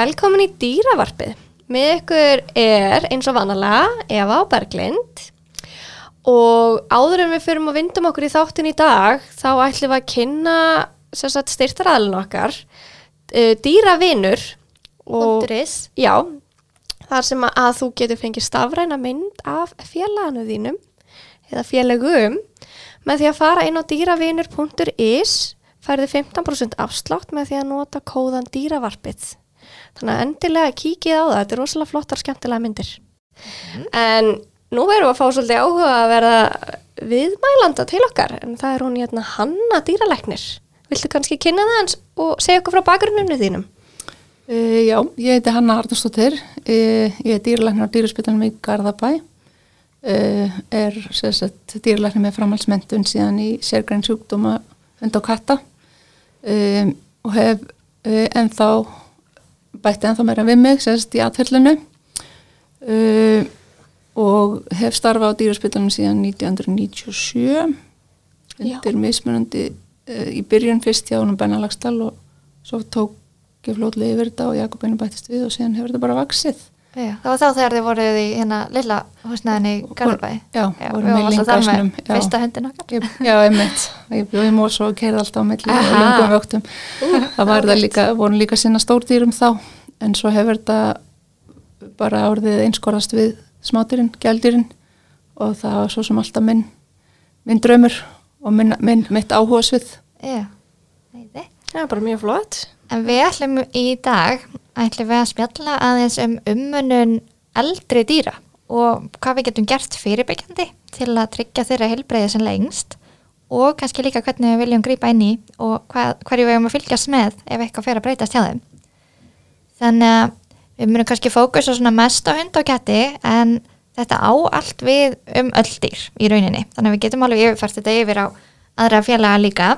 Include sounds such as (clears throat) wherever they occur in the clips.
Velkomin í dýravarpið. Með ykkur er eins og vanalega Eva og Berglind. Og áður en við fyrum að vindum okkur í þáttin í dag þá ætlum við að kynna styrtaræðlun okkar. Uh, dýravinur og já, þar sem að, að þú getur fengið stafræna mynd af félaganu þínum eða félagum með því að fara inn á dýravinur.is færði 15% afslátt með því að nota kóðan dýravarpið þannig að endilega kíkið á það þetta er rosalega flottar skemmtilega myndir. En nú verðum við að fá svolítið áhuga að verða viðmælanda til okkar. En það er hún hérna Hanna dýralæknir. Viltu kannski kynna það eins og segja okkur frá bakgrunninu þínum? Uh, já, ég heiti Hanna Arnarsdóttir, uh, ég er dýralæknir á dýraspítalum í Garðabæ, uh, er sérstætt dýralæknir með framhaldsmentun síðan í sérgræn sjúkdóma hund og katta. Um, og hef uh, ennþá, bætti ennþá meira við mig sérstætt í atfellinu uh, og hef starfað á dýraspítalum síðan 1997, undir mismunandi uh, í byrjun fyrst hjá húnum Bennalagsdal og svo tók ekki flótlega yfir þetta og Jakobinu bættist við og síðan hefur þetta bara vaksið. Já, það var þá þegar þið voruð í hérna lilla húsnæðinni í Garðabæ. Já, Já, vorum við í varum alltaf þar Lyngbæsnum. með fyrsta höndin okkar. Ég, já, einmitt. Ég bjóði mór svo og keirði alltaf á milli og Aha. lengum vöktum. Það var það líka, voru líka sinna stórdýrum þá, en svo hefur þetta bara orðið einskorðast við smádýrin, gældýrin og það var svo sem alltaf minn, minn draumur og minn, minn, mitt áhugasvið. Já, neyði. Það er bara mjög flott En við ætlum í dag, ætlum við að spjalla aðeins um ummunun eldri dýra og hvað við getum gert fyrirbyggjandi til að tryggja þeirra heilbreyði sem lengst og kannski líka hvernig við viljum grípa inn í og hvað, hverju við eigum að fylgjast með ef eitthvað fer að breytast hjá þeim. Þannig að við munum kannski fókusa svona mest á hund og ketti en þetta á allt við um öll dýr í rauninni. Þannig að við getum alveg yfirfært þetta yfir á aðra félaga líka.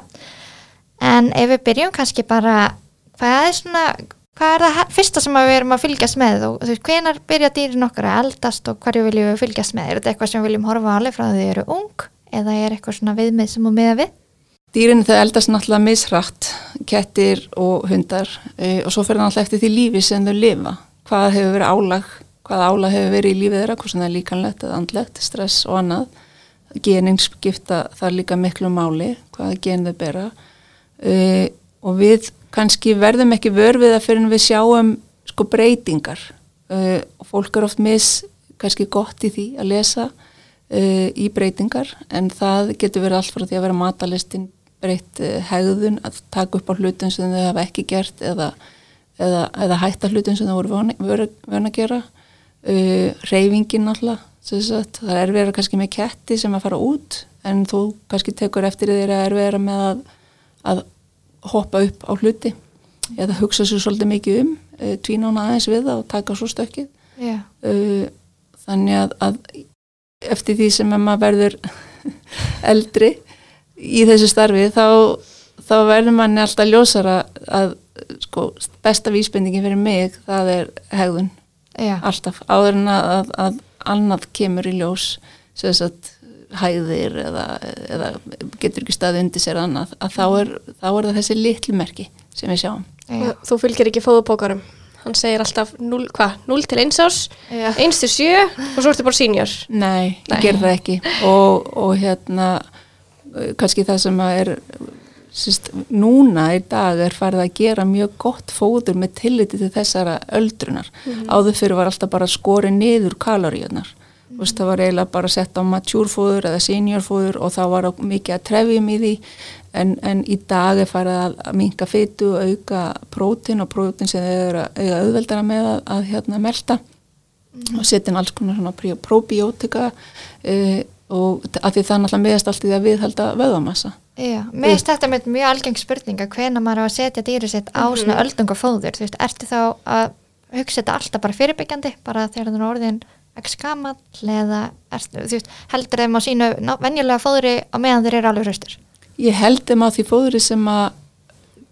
En ef við byrjum kannski bara, hvað er svona, hvað er það fyrsta sem við erum að fylgjast með og þú veist, hvenar byrja dýrin okkar að eldast og hverju viljum við fylgjast með? Er þetta eitthvað sem við viljum horfa alveg frá því þau eru ung eða er eitthvað svona viðmið sem við miða við? Dýrin þau eldast náttúrulega misrætt, kettir og hundar e, og svo fyrir náttúrulega eftir því lífi sem þau lifa. Hvað hefur verið álag, hvað álag hefur verið í lífið þeirra, hvað sem það er líkanlegt eða andlegt, stress og annað. Genin skipta þar líka miklu máli, hvaða gen þau bera. E, og við kannski verðum ekki vörfið að fyrir við sjáum sko breytingar. E, og fólk er oft mis, kannski gott í því að lesa uh, í breytingar en það getur verið allt frá því að vera matalistin breytt uh, hegðun að taka upp á hlutum sem þau hafa ekki gert eða, eða, eða hætta hlutum sem þau voru vön- voru vön að gera uh, reyfingin alltaf það er verið kannski með ketti sem að fara út en þú kannski tekur eftir þér að er verið með að, að hoppa upp á hluti eða hugsa sér svolítið mikið um uh, tvína hana aðeins við það og taka svo stökkið. Uh, þannig að, að eftir því sem að maður verður (laughs) eldri í þessu starfi þá, þá verður manni alltaf ljósara að sko, besta vísbendingin fyrir mig það er hegðun. Já. alltaf áður en að, að, að annað kemur í ljós sem sagt hæðir eða, eða getur ekki staði undir sér annað að þá er, þá er það þessi litlu merki sem við sjáum. Já. Þú fylgir ekki fóðupókarum Hann segir alltaf 0, hvað, 0 til 1 árs Já. 1 til 7 og svo ertu bara senior. Nei, Nei. ég ger það ekki. Og, og hérna kannski það sem að er síst, núna í dag er farið að gera mjög gott fóður með tilliti til þessara öldrunar. Áður fyrir var alltaf bara skori niður kaloríunar mm -hmm. það var eiginlega bara sett á matjúrfóður eða seniorfóður og þá var mikið að trefjum í því en, en í dag er farið að, að minka fytu og auka prótin og prótin sem þau eru að eiga auðveldara með að, að hérna melta og setja inn alls konar svona pró- próbíótika uh, og að því það náttúrulega meðast allt í því að viðhalda vöðamassa. Já, finnst þetta með mjög algeng spurninga hvena maður á að setja dýri sitt á svona öldungafóður, þú veist, ertu þá að hugsa þetta alltaf bara fyrirbyggjandi bara þegar það er orðin ekki skamall eða þú veist, heldur þeim á sínu ná- venjulega fóðri á meðan þeir eru alveg hraustur Ég held þeim á því fóðri sem að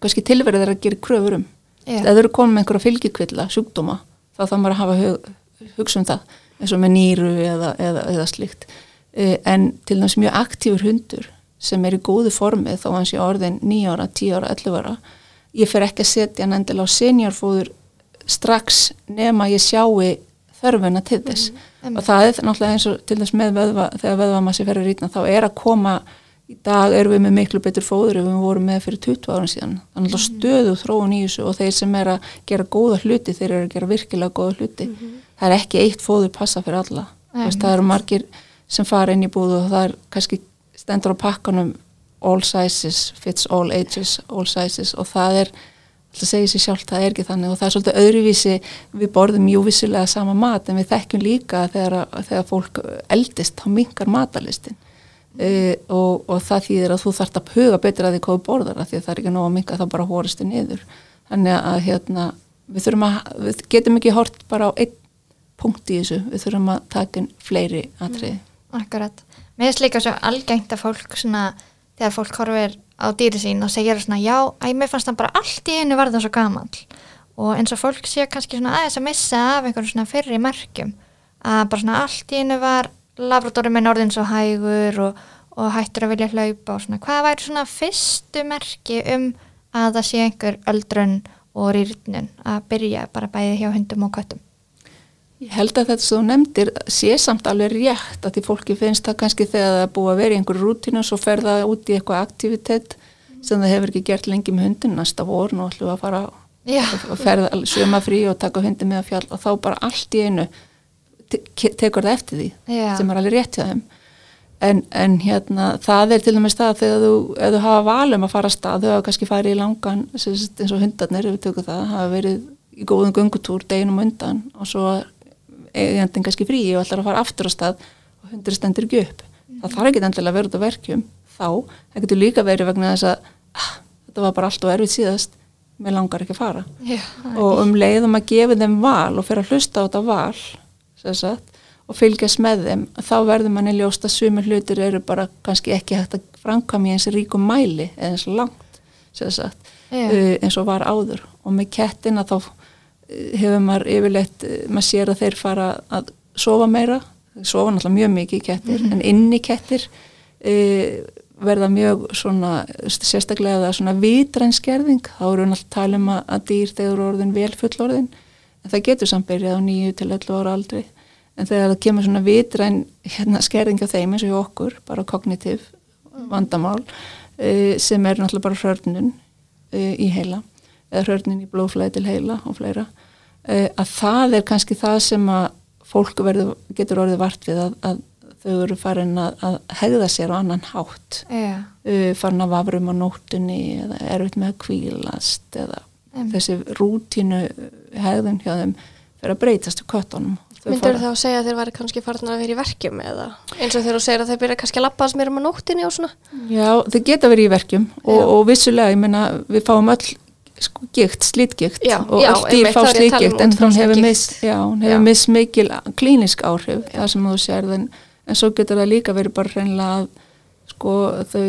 kannski tilverið er að gera kröfur um. Ef þau eru konum með einhverja fylgjukvilla, sjúkdóma, þá þá maður að hafa hug, hugsa um það, eins og með nýru eða, eða, eða slíkt. Uh, en til dæmis mjög aktífur hundur sem er í góðu formi þó hans ég orðin 9 ára, 10 ára, 11 ára, ég fer ekki að setja hann endilega á seniorfóður strax nema ég sjáu þörfuna til þess. Mhm. og það er náttúrulega eins og til þess með vöðva þegar vöðvamassi fer að rýtna þá er að koma í dag erum við með miklu betur fóður ef við vorum með fyrir 20 árum síðan. Þannig að stöðu þróun í þessu og þeir sem er að gera góða hluti þeir eru að gera virkilega góða hluti. Það er ekki eitt fóður passa fyrir alla. Veist, það eru margir sem fara inn í búðu og það er kannski stendur á pakkanum all sizes, fits all ages all sizes og það er það segir sér sjálf, það er ekki þannig. Og það er svolítið öðruvísi, við borðum jú vissilega sama mat en við þekkjum líka þegar, þegar fólk eldist þá mingar matalistin uh, og, og það þýðir að þú þarft að huga betur að því hvað þú borðar af því að það er ekki nóg að minga þá bara hóristu niður. Þannig að hérna við, þurfum að, við getum ekki hort bara á einn punkt í þessu, við þurfum að taka inn fleiri atriði. Akkurat. Mér finnst líka svo algengt að fólk svona, þegar fólk horfir á dýri sín og segir svona, já, æ, mér fannst hann bara allt í einu varða svo gamall. Og eins og fólk sé kannski svona aðeins að missa af einhverjum svona fyrri merkjum að bara svona allt í einu var labradóri minn orðin svo hægur og, og hættur að vilja hlaupa og svona, hvað væri svona fyrstu merki um að það sé einhver öldrun og rýrnun að byrja bara bæði hjá hundum og köttum Ég held að þetta sem þú nefndir sé samt alveg rétt að því fólki finnst það kannski þegar það er búið að vera í einhverju rútínu og svo fer það út í eitthvað aktivitet sem það hefur ekki gert lengi með hundin næsta vor og ætlum að fara að ferða sömafrí og taka hundin með að fjall og þá bara allt í einu tekur það eftir því Já. sem er alveg rétt hjá þeim. En, en hérna það er til dæmis það þegar þú, þú hafa valum að fara að stað, þau hafa kannski farið í langan eins og hundarnir, við tökum það hafa verið í góðum göngutúr deginum undan og svo eigandinn kannski frí og ætlar að fara aftur á stað og hundur stendur ekki upp. Það þarf ekki endilega að vera út á verkjum þá, það getur líka verið vegna þess að ah, þetta var bara allt og erfitt síðast. Mér langar ekki að fara. Já. og um leiðum að gefa þeim val og fyrir að hlusta á þetta val sagt, og fylgjast með þeim þá verður manni ljóst að sumir hlutir eru bara kannski ekki hægt að framkvæmi eins ríkum mæli eða eins langt Já. uh, eins og var áður. Og með kettina þá hefur maður yfirleitt, uh, maður sér að þeir fara að sofa meira. Þeir sofa náttúrulega mjög mikið kettir en inni kettir uh, verða mjög svona sérstaklega það svona vitrænnskerðing þá eru við náttúrulega að tala um að, að dýr þegar orðin vel fullorðin. En það getur samt byrjað á nýju til 11 ára aldrei en þegar það kemur svona vitræn hérna, skerðing á þeim eins og hjá okkur bara kognitív vandamál uh, sem er náttúrulega bara hrörnun uh, í heila eða hrörnun í blóðflæði til heila og fleira uh, að það er kannski það sem að fólk verður, getur orðið vart við að, að þau eru farin að, að hegða sér á annan hátt. Uh, farin að vafrum á nóttunni eða erfitt með að kvílast eða Einmitt. þessi rútínu hegðun hjá þeim fyrir að breytast í köttunum. Myndur fara- þá að segja að þeir væri kannski farin að vera í verkjum eða eins og þegar þú segir að þeir byrja kannski að lappa að mér um á nóttinni og svona? Já, þau geta verið í verkjum og, og vissulega, ég meina, við fáum öll sko, gikt, slítgikt Já, og já, öll dýr fá um slítgikt en hún hefur já, Já. miss mikil klínisk áhrif, það sem þú sér en, en svo getur það líka verið bara hreinlega að sko þau,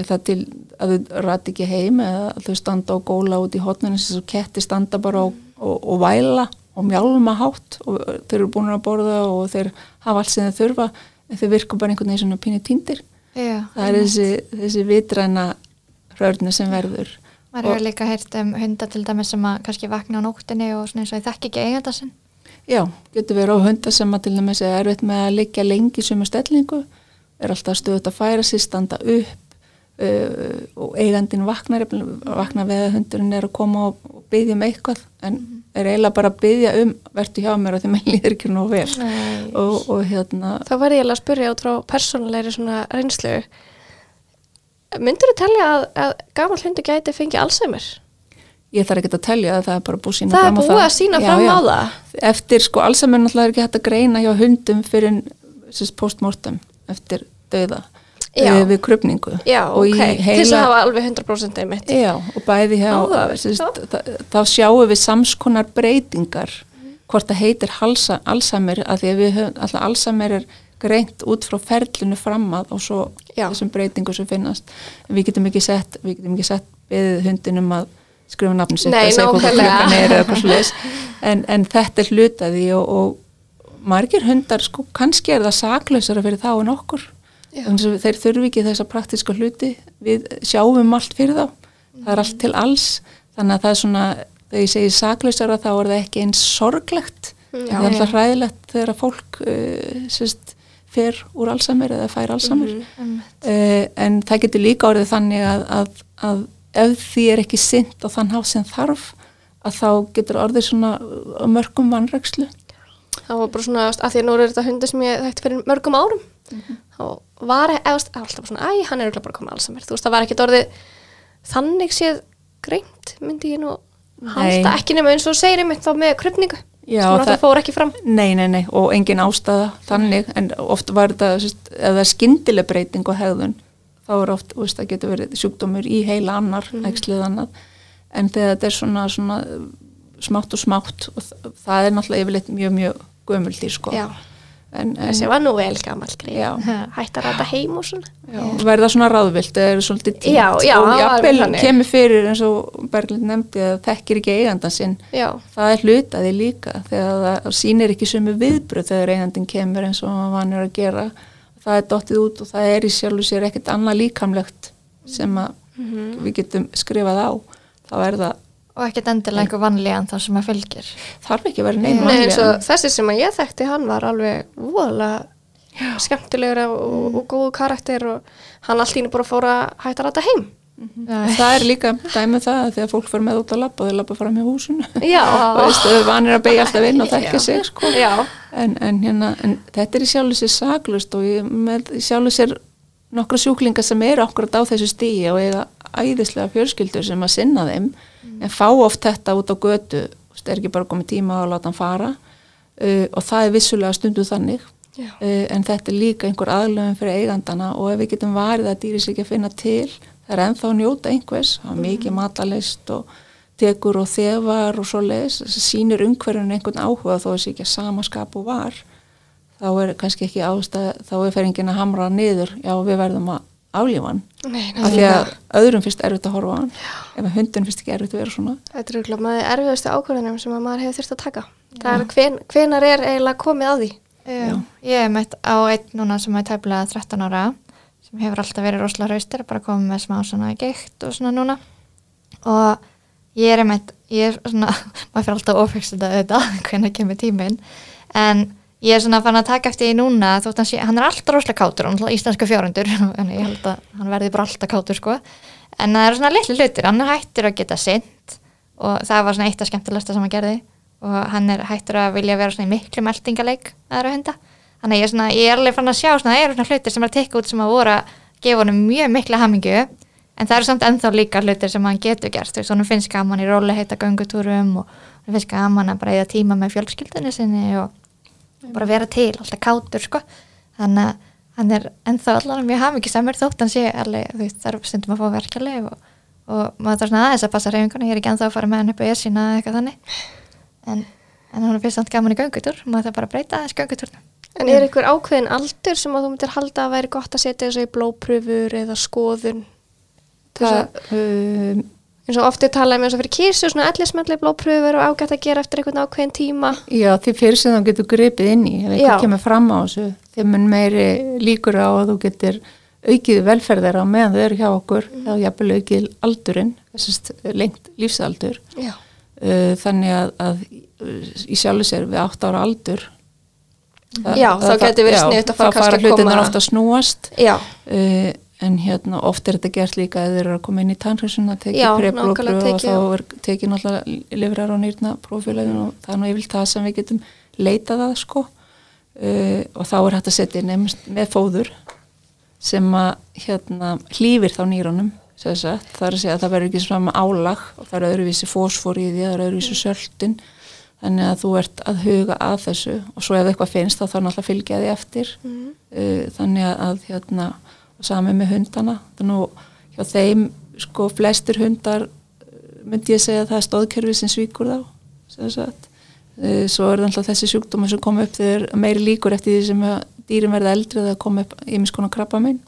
það til að þau rætt ekki heim eða þau standa og góla út í hotninu sem svo ketti standa bara og, og, og væla og mjálma hátt og þeir eru búin að borða og þeir hafa allt sem þeir þurfa en þeir virka bara einhvern veginn svona pínu týndir Já. það er þessi, þessi vitræna hrörnu sem verður Maður hefur líka heyrt um hunda til dæmis sem að kannski vakna á nóttinni og svona eins og ég þekki ekki eiganda sinn. já, getur verið á hundar sem að til dæmis er erfitt með að liggja lengi í sumu stellingu, er alltaf stöðut að færa sér, standa upp uh, og eigandin vaknar vaknar við að hundurinn er að koma og, og byggja um eitthvað en er eiginlega bara að byggja um vertu hjá mér og því maður (laughs) líður ekki nú vel. Og, og hérna þá var ég eiginlega að spyrja út frá persónulegri svona reynslu myndur þú telja að, að gammal hundu gæti fengið Alzheimer? ég þarf ekki að telja það, það er bara búið að sína Það er fram á búið að sýna Já, fram já. á það? eftir sko Alzheimer náttúrulega er ekki hægt að greina hjá hundum fyrir postmortem eftir Já. eh, við krupningu og í til þess heila, að hafa alveg 100% einmitt já, og bæði hjá Áhugavert, sérst, það, þá sjáum við samskonar breytingar hvort það heitir halsa, Alzheimer að því að við höfum, alltaf Alzheimer er greint út frá ferlinu framað og svo Já. þessum breytingum sem finnast. Við getum ekki sett, við getum ekki sett beðið hundinum að skrifa nafni sitt Nei, að segja hvað klukkan er eða eitthvað svoleiðis. en, en þetta er hlutaði og, og margir hundar sko kannski er það saklausara fyrir þá en okkur. Þeir þurfi ekki þessa praktiska hluti. Við sjáum allt fyrir þá. Það er allt til alls. Þannig að það er svona þegar ég segi saklausara þá er það ekki eins sorglegt. Já. það er alltaf hræðilegt þegar að fólk uh, sérst, fer úr Alzheimer eða fær Alzheimer. Mhm. uh, en það getur líka orðið þannig að, að, að ef því er ekki sint á þann hátt sem þarf að þá getur orðið svona á mörgum vannrækslu það var bara svona, að því að nú er þetta hundur sem ég þekkti fyrir mörgum árum. Þá var ég, eða, alltaf svona, æ, hann er örugglega bara komin alls að mér, þú veist, það var ekkert orðið þannig séð greint, myndi ég nú halda. Ekki nema eins og segir einmitt þá með krupningu Já, náttúrulega það- fór ekki fram. Nei, nei, nei, og engin ástæða þannig, en oft var þetta það er skyndileg breyting og hegðun þá er oft, veist, það getur verið sjúkdómur í heila annar, mm. æxlið annað. En þegar þetta er svona, svona smátt og smátt og það er náttúrulega yfirleitt mjög, mjög gömuldir, sko. Já, þessi var nú vel gammal greið Já. hætt að ræta heim og svona. Já, verða svona ráðvilt eða er svolítið tínt Já, já, og jafnvel kemur fyrir eins og Berglind nefndi að þekkir ekki eigandan sinn. Það er hlutaði líka þegar það sýnir ekki sömu viðbröð þegar eigandin kemur eins og hann vanur að gera. Það er dottið út og það er í sjálfu sér ekkert annað líkamlegt sem að Mhm. við getum skrifað á. Þá er það, og ekkert endilega einhver vanlíðan þá sem að fylgir. Þarf ekki að vera neina Nei, eins og þessi sem að ég þekkti hann var alveg voðalega skemmtilegur og, og góðu karakter og hann allt íni bara fór að hætta að ræta heim. Það er líka dæmið það að þegar fólk fyrir með út að labba og þau labba fram í húsinu. Já, (laughs) og veist, þau vanir að beigja alltaf inn og þekka sig sko. Já. en, en, hérna, en þetta er í sjálfu sér saglust og ég, með í sjálfu sér nokkra sjúklingar sem eru okkur á þessu stíi og eiga æðislega fjörskildur sem að sinna þeim en fá oft þetta út á götu er ekki bara komið tíma að láta hann fara. Uh, og það er vissulega stundu þannig. Uh, en þetta er líka einhver aðlöfum fyrir eigandana og ef við getum varið að dýri sig ekki að finna til það er ennþá að njóta einhvers. Það er mikið matalist og tekur og þefar og svo leis sýnir umhverjum einhvern áhuga þó þessi ekki að sama skap og var þá er kannski ekki ástæð þá er feringin að hamra niður. Já við verðum að Nei, af því að öðrum finnst erfitt að horfa á hann. Ef að hundin finnst ekki erfitt að vera svona. Þetta er auðvitað maður erfiðustu ákvörðunum sem að maður hefur þurft að taka. Það er hven, hvenar er eiginlega komið að því? Já. Ég hef mætt á einn núna sem er tæplega 13 ára sem hefur alltaf verið rosalega raustir bara komið með smá svona geikt og svona núna. Og ég er mætt, ég er svona (laughs) maður fyrir alltaf að auðvitað (laughs) hvernig kemur tíminn. En ég er svona fann að taka eftir því núna þótt hann sé, hann er alltaf rosalega kátur hann er íslenska fjórundur en (laughs) ég held að hann verði bara alltaf kátur sko. En það eru svona litlu hlutir, hann er hættur að geta sint og það var svona eitt af skemmtilegsta sem hann gerði og hann er hættur að vilja vera svona í miklu meldingaleik aðra hunda. Þannig ég er, svona, ég er alveg fann að sjá svona, það eru svona hlutir sem er að tekka út sem að voru að gefa honum mjög mikla hamingju en það eru samt ennþá líka hlutir sem hann getur gert. Þú veist, hann finnst gaman í róli heita göngutúrum og hann finnst gaman að bara eða tíma með fjölskyldunni sinni og bara vera til, alltaf kátur sko. Þannig að hann er ennþá allan mjög hamingjusamur þótt hann sé alveg, þú veist, er stundum að fá verkefleg og, og maður þarf svona aðeins að passa reyfinguna, ég er ekki ennþá að fara með hann upp á esina eða eitthvað þannig. En, en hann finnst samt gaman í göngutúr. Maður þarf bara að breyta aðeins göngutúrnum. En er einhver ákveðin aldur sem að þú myndir halda að væri gott að setja þessu í blópröfur eða skoðun? Það, um, eins og ofti talaði með þess að fyrir kísu, svona ellismelli blópröfur og ágætt að gera eftir einhvern ákveðin tíma. já því fyrir sem þú getur gripið inn í ef eitthvað kemur fram á þessu þeim mun meiri líkur á að þú getur aukið velferðar á meðan þau eru hjá okkur Mhm. eða jafnvel aukið aldurinn þessast lengt lífsaldur Já. uh, þannig að, að uh, í sjálfu sér við 8 ára aldur það- Já, þá það- gæti verið já, sniðugt að fara þá að hlutinnar koma- ofta snúast Já, uh, en hérna oft er þetta gert líka að þeir eru að koma inn í tekið Já, preprófröð nákvæmlega og þá er tekið náttúrulega livrar og nýrna prófílegin og það er nú yfirlt það sem við getum leitað að sko. Uh, og þá er hægt að setja einmitt með fóður sem að hérna hlýfir þá nýrunum sagt, það er að segja að það verður ekki svona álag og það er öðruvísi fósfor í því það er öðruvísi söltin þannig að þú ert að huga að þessu og svo ef eitthvað finnst þá þarf náttúrulega að fylgja því eftir. Mhm. uh, þannig að, að hérna sami með hundana þannig að hjá þeim sko flestir hundar uh, myndi ég segja að það er stóðkerfi sem svíkur þá. Uh, svo er það alltaf þessi sjúkdóma sem kom upp þegar meiri líkur eftir því sem dýrin verða eldri eða kom upp ímiskona krabba minn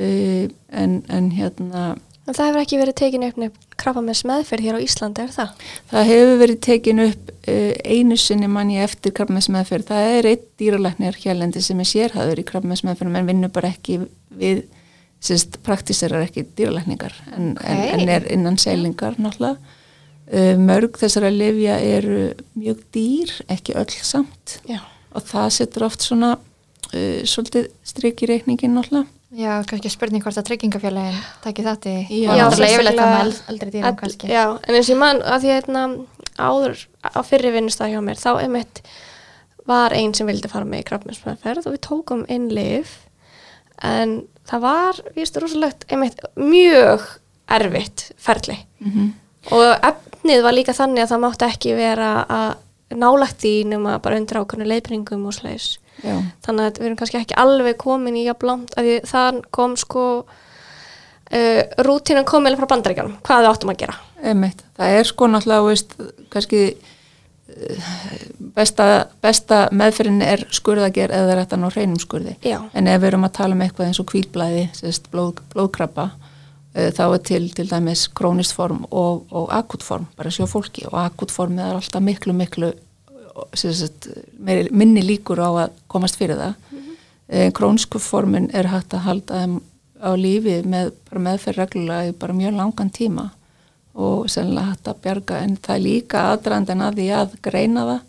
uh, en, en hérna en það hefur ekki verið tekin upp nefn krabba með meðferð hér á Íslandi, er það? Það hefur verið tekin upp uh, einu sinni manni eftir krabbmessmeðferð. Það er eitt dýralæknir hérlendi sem er sérhæður í krabbmessmeðferð en vinnur bara ekki við, sérst, praktiserar ekki dýralækningar en, Ok. en, en er innan seilingar náttúrulega. Uh, mörg þessara lifja eru mjög dýr, ekki öll samt Já. og það setur oft svona uh, svolítið strik í reikningin náttúrulega. Já, kannski spurning hvort að tryggingafélagin takki þátt í Já. Já, yfirleitt það með sérstaklega- eld- eldri dýrum kannski. Já, en eins og ég man að því að hérna, áður á fyrri vinnustag hjá mér þá einmitt var einn sem vildi fara með í krabbmessmeðferð og við tókum inn lif en það var, víst, rosalegt einmitt mjög erfitt ferli Mm og efnið var líka þannig að það mátti ekki vera að nálægt því nema bara undir ákveðnu leiðbringum og slæs Já, þannig að við erum kannski ekki alveg komin í jafn langt að því þann kom sko uh, rútínan kom eða frá bandaríkjanum hvað við áttum að gera emitt. Það er sko náttúrulega, veist, kannski uh, besta, besta meðferðin er skurðager eða er þetta ná hreinum skurði. Já. En ef við erum að tala um eitthvað eins og kvílblæði, blóð, blóðkrabba, uh, þá er til til dæmis krónist form og, og akut form, bara sjó fólki og akut formið er alltaf miklu, miklu sérst, meiri, minni líkur á að komast fyrir það. Mm -hmm. Krónisku formin er hægt að halda á lífi með bara meðferð reglulega í bara mjög langan tíma og sennilega hægt að bjarga en það er líka aðdraðandi að því að greina það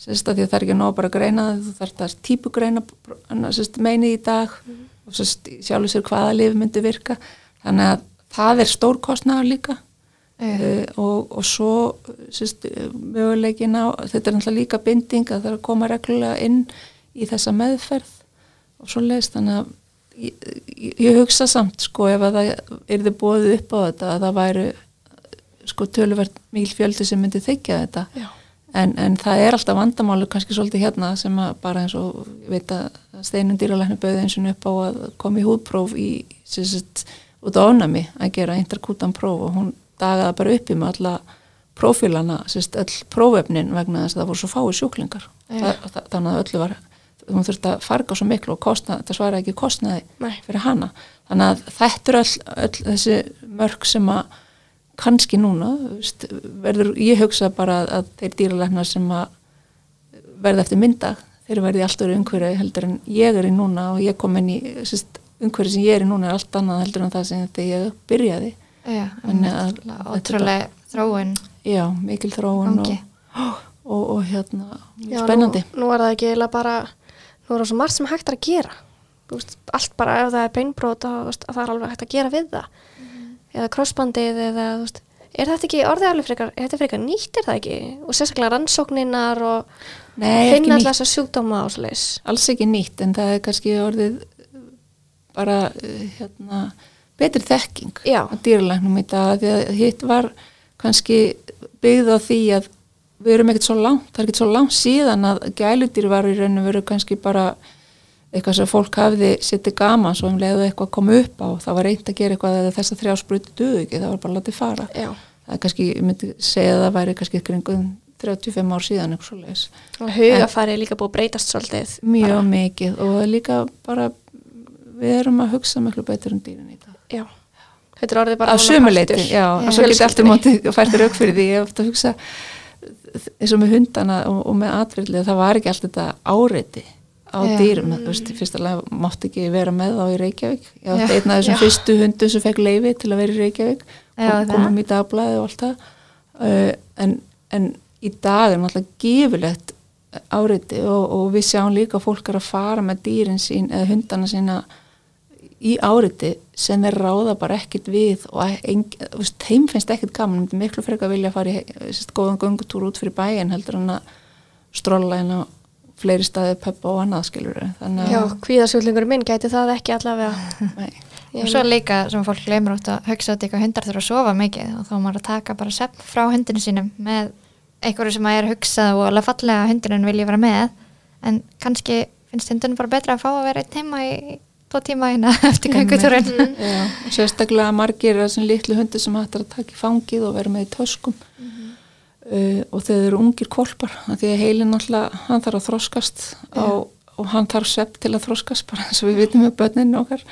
sérst að því að það er ekki nóg bara að greina það þú þarf það típugreina meinið í dag og sérst, sjálfur sér hvaða lifi myndi virka þannig að það er stór kostnaður líka uh, og, og svo sérst, möguleikin á þetta er náttúrulega líka binding að það er að koma reglulega inn í þessa meðferð og svo leiðist þannig að ég, ég, ég hugsa samt sko ef að það yrði bóðið upp á þetta að það væri sko töluvert mikil fjöldi sem myndi þykja þetta. En, en það er alltaf vandamálu kannski svolítið hérna sem að bara eins og ég veit að steinum dýralæknu bauði eins og upp á að koma í húðpróf í sérst, út á ánami að gera interkútan próf og hún dagaði bara uppi með alla prófílana, sérst, öll prófefnin vegna þess að það voru svo fái sjúklingar. Það, það, þannig að öllu var hún þurfti að farga svo miklu og kostna, það svara ekki kostnaði Nei. fyrir hana. Þannig að þetta er öll, öll þessi mörg sem að kannski núna veist, verður, ég hugsa bara að, að þeir dýralegnar sem að verða eftir myndag, þeir verði allt öru umhverju heldur en ég er í núna og ég kom inn í umhverju sem ég er í núna er allt annað heldur en það sem þegar ég byrjaði Að ótrúlega þróun. Já, mikil þróun og, (gasps) og, og hérna Já, spennandi. nú, nú er það ekki eiginlega bara nú er það svo margt sem hægt að gera. Veist, allt bara ef það er beinbrót og, að það er alveg hægt að gera við það. Eða krossbandið eða veist, er þetta ekki orðið alveg frekar, frekar nýtt er það ekki? Og sérstaklega rannsókninar og finna alltaf þessa sjúkdóma og svoleiðis. Alls ekki nýtt en það er kannski orðið bara uh, hérna, betri þekking Já. á dýralæknum í dag því að hitt var kannski byggð á því að við erum ekkert svo langt, það er ekkert svo langt síðan að gæludýr var í raun og veru kannski bara eitthvað sem fólk hafði sittið gaman svo um leiðu eitthvað kom upp á það var reynd að gera eitthvað eða þess að þrjá spruti döðu ekki, það var bara látið fara Já. það er kannski, ég myndi segja að það væri kannski kringum 35 ár síðan eitthvað svo leiðis og hugafæri er líka búið að breytast svolítið mjög bara. mikið og líka bara við erum að hugsa miklu betur um dýrin í dag Já. þetta er orðið bara að sömuleiti, og svo getur eftir Fjölskyldunni. móti og fært rauk fyrir því ég ofta að hugsa eins og með hundana og, og með atriðlega það var ekki allt þetta áreiti á Já. dýrum, þú veist, lag mátti ekki vera með þá í Reykjavík ég átti Já. einn af þessum fyrstu hundum sem fekk leifi til að vera í Reykjavík það. komum í dagblæði og allt það uh, en, en í dag er náttúrulega gefilegt áreiti og, og við sjáum líka að fólk er að fara með dýrin sín eða hundana sína í áreiti sem þeir ráða bara ekkert við og veist, þeim finnst ekkert gaman, þeim miklu frekar vilja að fara í sérst, góðan göngutúr út fyrir bæin heldur en að strolla inn á fleiri staði peppa og annað skilur þannig Já, að kvíðasjúklingur minn gæti það ekki allavega. Nei, og svo líka sem fólk glemur átt að hugsa út eitthvað hundar þurfa að sofa mikið og þá er maður að taka bara sepp frá hundinu sínum með einhverju sem maður er hugsað og alveg fallega að hundinu vilja vera með. En kannski finnst hundinu bara betra að fá að vera einn heima í tvo tíma hérna (laughs) eftir gangutúrin Já, og sérstaklega margir er þessum litlu hundi sem hættar að taka í fangið og vera með í töskum. Uh, og þeir eru ungir kolpar af því að heilin alltaf, hann þarf að þroskast á, og hann þarf svepp til að þroskast bara eins og við vitum með börninu okkar.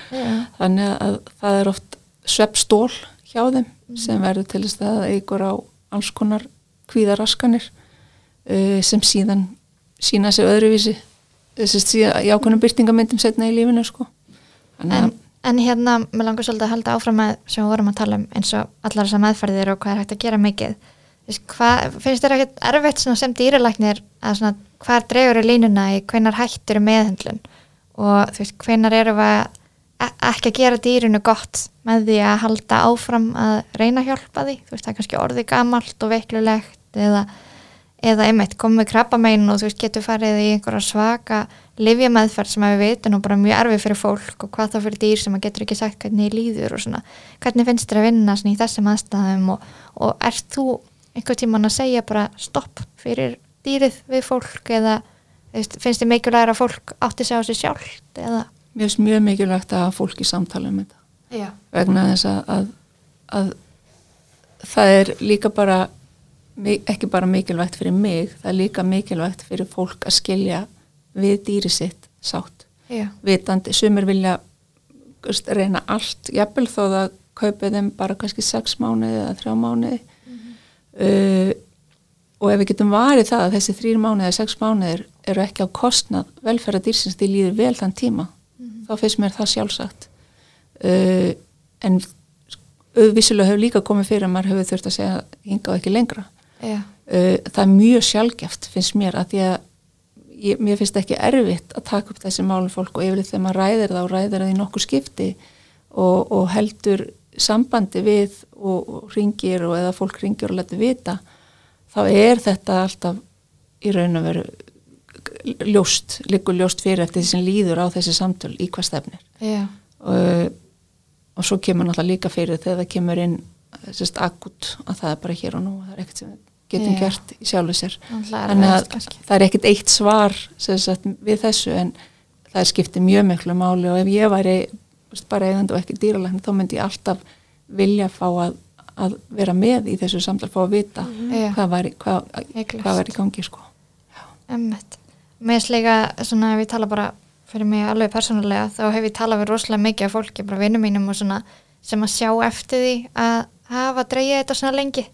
Þannig að það er oft sveppstól hjá þeim sem verður til þess að eigur á alls konar kvíðaraskanir uh, sem síðan sína sig öðruvísi. Þessi síðan í ákveðnum byrtingamyndum setna í lífinu sko. En, að en hérna, mér langar svolítið að halda áfram með sem við vorum að tala um eins og allar þessar meðferðir og hvað er hægt að gera mikið. Veist, hva, finnst þér ekkert erfitt sem dýralæknir að svona hvar dregur í línuna í hvenar hættur meðhendlun og þú veist, hvenar eru e- ekki að gera dýrinu gott með því að halda áfram að reyna að hjálpa því, þú veist, það er kannski orðið gamalt og veiklulegt eða, eða einmitt komið krabba megin og þú veist, getur farið í einhverja svaka livjameðferð sem að við veitum og bara mjög erfið fyrir fólk og hvað þá fyrir dýr sem að getur ekki sagt hvernig líður og svona, hvernig finnst þér að vinna í þessum aðstæðum og, og ert þú einhver tíman að segja bara stopp fyrir dýrið við fólk eða finnst þér mikilvægur að fólk átti sig á sig sjálft eða? Mér finnst mjög mikilvægt að fólk í samtala um þetta. Já. vegna þess að, að, að það er líka bara ekki bara mikilvægt fyrir mig það er líka mikilvægt fyrir fólk að skilja við dýri sitt sátt. Já. vitandi, sumir vilja veist, reyna allt, jafnvel þó það kaupið þeim bara kannski sex mánuði eða þrjá mánuði. Uh, og ef við getum varið það að þessi þrýr mánuði eða sex mánuðir eru ekki á kostnað velferða dýrsins því líður vel þann tíma þá finnst mér það sjálfsagt. Uh, en auðvísulega hefur líka komið fyrir að maður hefur þurft að segja hinga og ekki lengra. Uh, það er mjög sjálfgeft finnst mér að því að ég, mér finnst ekki erfitt að taka upp þessi málum fólk og yfirleitt þegar maður ræðir það og ræðir það í nokkur skipti og, og heldur sambandi við og, og ringir og eða fólk ringir og letur vita þá er þetta alltaf í raun og veru ljóst, liggur ljóst fyrir eftir því sem líður á þessi samtöl í hvað stefnir. Og, og svo kemur náttúrulega líka fyrir þegar það kemur inn sérst akut að það er bara hér og nú það er ekkert sem við getum Já. gert í sjálfu sér þannig að það er ekkert eitt svar sem sagt, við þessu en það er skiptið mjög miklu máli og ef ég væri veist, bara eigandi og ekki dýralækni þá myndi ég alltaf vilja fá að, að vera með í þessu samtal fá að vita Já. hvað væri, hvað, hvað væri í gangi sko. Emmett. Mér líka svona ef ég tala bara fyrir mig alveg persónulega þá hef ég talað við rosalega mikið af fólki, bara vinnum mínum og svona sem að sjá eftir því að hafa dreigið þetta svona lengi.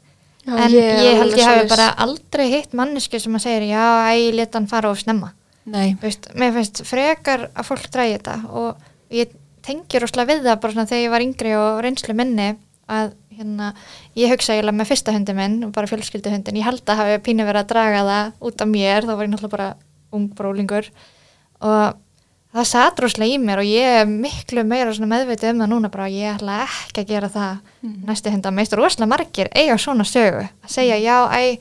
Já, en ég ég, held alveg ég hafi bara aldrei hitt mannesku sem að segja já, æ, ég leta hann fara of snemma. Veist, mér finnst frekar að fólk dreigi þetta og ég tengi rosalega við það bara svona þegar ég var yngri og reynslu minni að hérna, ég hugsa eiginlega með fyrsta hundi minn og bara fjölskylduhundin, ég held að hafi pínu verið að draga það út af mér, þá var ég náttúrulega bara ung brólingur og það satt rosalega í mér og ég er miklu meira svona meðvitið um það núna bara að ég ætla ekki að gera það. Næstu hunda, meist rosalega margir eiga svona sögu, að segja já, æ,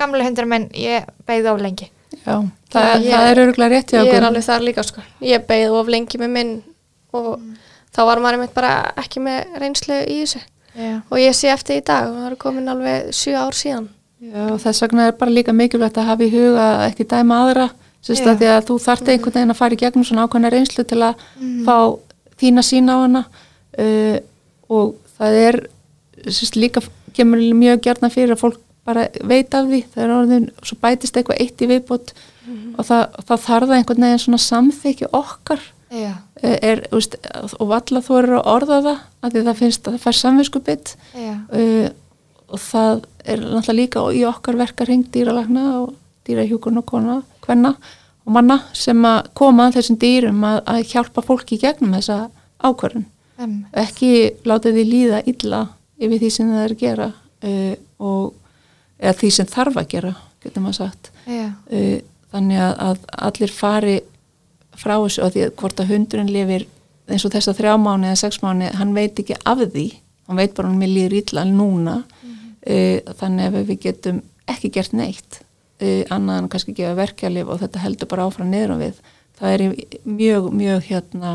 gamle hundur minn, ég beigði of lengi. Já, það, ég- það er örgulega rétt Ég er alveg þar líka sko. Ég beigð of lengi með minn og þá var maður einmitt bara ekki með reynslu í þessu. Já, Og ég sé eftir í dag og það eru komin alveg sjö ár síðan. Já, og þess vegna er bara líka mikilvægt að hafa í huga ekki dæma aðra sérst að því að þú þarft einhvern veginn að fara í gegnum svona ákveðna reynslu til að fá þína sín á hana. Uh, og það er sérst líka kemur mjög gjarna fyrir að fólk bara veit af því. Það er orðin, svo bætist eitthvað eitt í viðbót og það, það þarf einhvern veginn svona samþykju okkar. Eh, er, veist, og valla þú eru að orða það að því það finnst að það fær samvisku bytt já, uh, og það er náttúrulega líka í okkar verkarheng dýralagna og dýrahjúkurn og kona, kvenna og manna sem að koma að þessum dýrum að, að hjálpa fólki gegnum þessa ákvörðun. um, Ekki láta því líða illa yfir því sem það er að gera uh, og eða því sem þarf að gera, getur maður sagt. já, Uh, þannig að, að allir fari frá þessu og því að hvort að hundurinn lifir eins og þess að þrjá mánu eða sex mánu, hann veit ekki af því. Hann veit bara hann mér líður illa núna. Uh, þannig að við getum ekki gert neitt uh, annað en kannski gefa verkjalif og þetta heldur bara áfram niður um við það er mjög, mjög hérna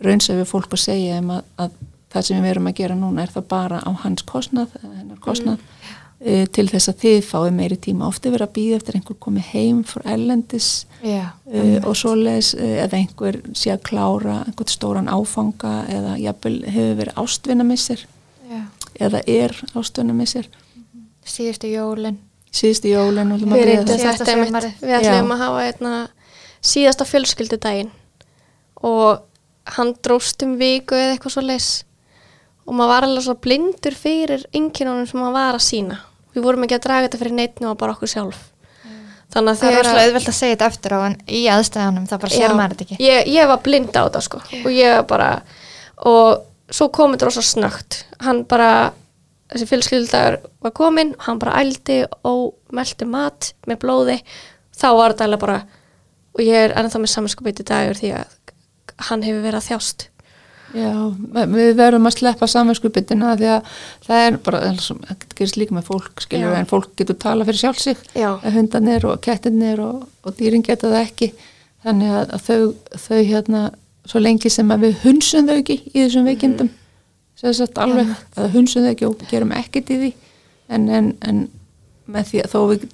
raunsæfi fólk að segja um að, að það sem við erum að gera núna er það bara á hans kostnað, hennar kostnað mm. til þess að þið fáið meiri tíma. Ofti verið að býða eftir einhver komið heim frá ellendis já, uh, og svoleiðis uh, eða einhver sé að klára einhvern stóran áfanga eða jafnvel hefur verið ástvinnamissir já, eða er ástvinnamissir síðustu jólin, síðustu jólin og Við reyndum þetta sumarið. Við ætlum að hafa einna síðasta fjölskyldudaginn og hann dróst um viku eða eitthvað svo leis og maður var alveg svo blindur fyrir ynginunum sem maður var að sína. Við vorum ekki að draga þetta fyrir neittinu og bara okkur sjálf. Þannig að það er rosalega auðvelt að segja þetta eftir á en í aðstæðanum það bara sér maður þetta ekki. Ég, ég var blind á þetta sko. Og ég var bara og svo komið þetta rosa snögt hann bara þessi fjölskyldagur var komin hann bara ældi og meldi mat með blóði. Þá var þetta alveg bara og ég er ennþá með samanskupið í dagur því að hann hefur verið að þjást. Já, við verðum að sleppa samverðskupittina því að það er bara, það gerist líka með fólk, skiljur, Já. en fólk getur tala fyrir sjálfsig, Já. hundanir og kettinir og, og dýrin geta það ekki, þannig að, þau, þau hérna, svo lengi sem að við hunsum þau ekki í þessum veikindum, sem sagt alveg, að hunsum þau ekki og gerum ekkert í því, en, en, en með því að þó við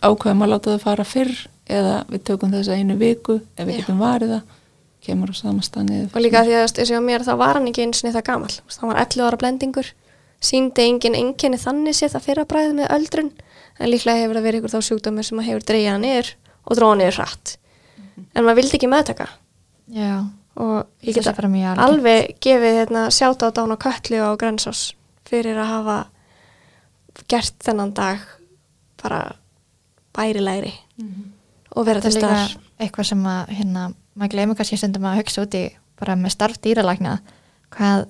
ákveðum að láta þau fara fyrr eða við tökum þessa einu viku, ef við getum varið það, kemur á samastannið. og líka því að þessi á mér þá var hann ekki eins og það gamall. Þá var 11 ára blendingur. Síndi engin enginni þannig séð það fyrra bræðið með öldrun. En líklega hefur það verið ykkur þá sjúkdómur sem að hefur hann niður og dróða niður hratt. En maður vildi ekki meðtaka. Já, og ég get alveg gefið hérna, sjáta á dán og köllu á Grensás fyrir að hafa gert þennan dag bara bærilegri og vera til staðar. eitthvað sem að hérna, maður glemur kannski stundum að hugsa út í bara með starf dýralækna. Hvað,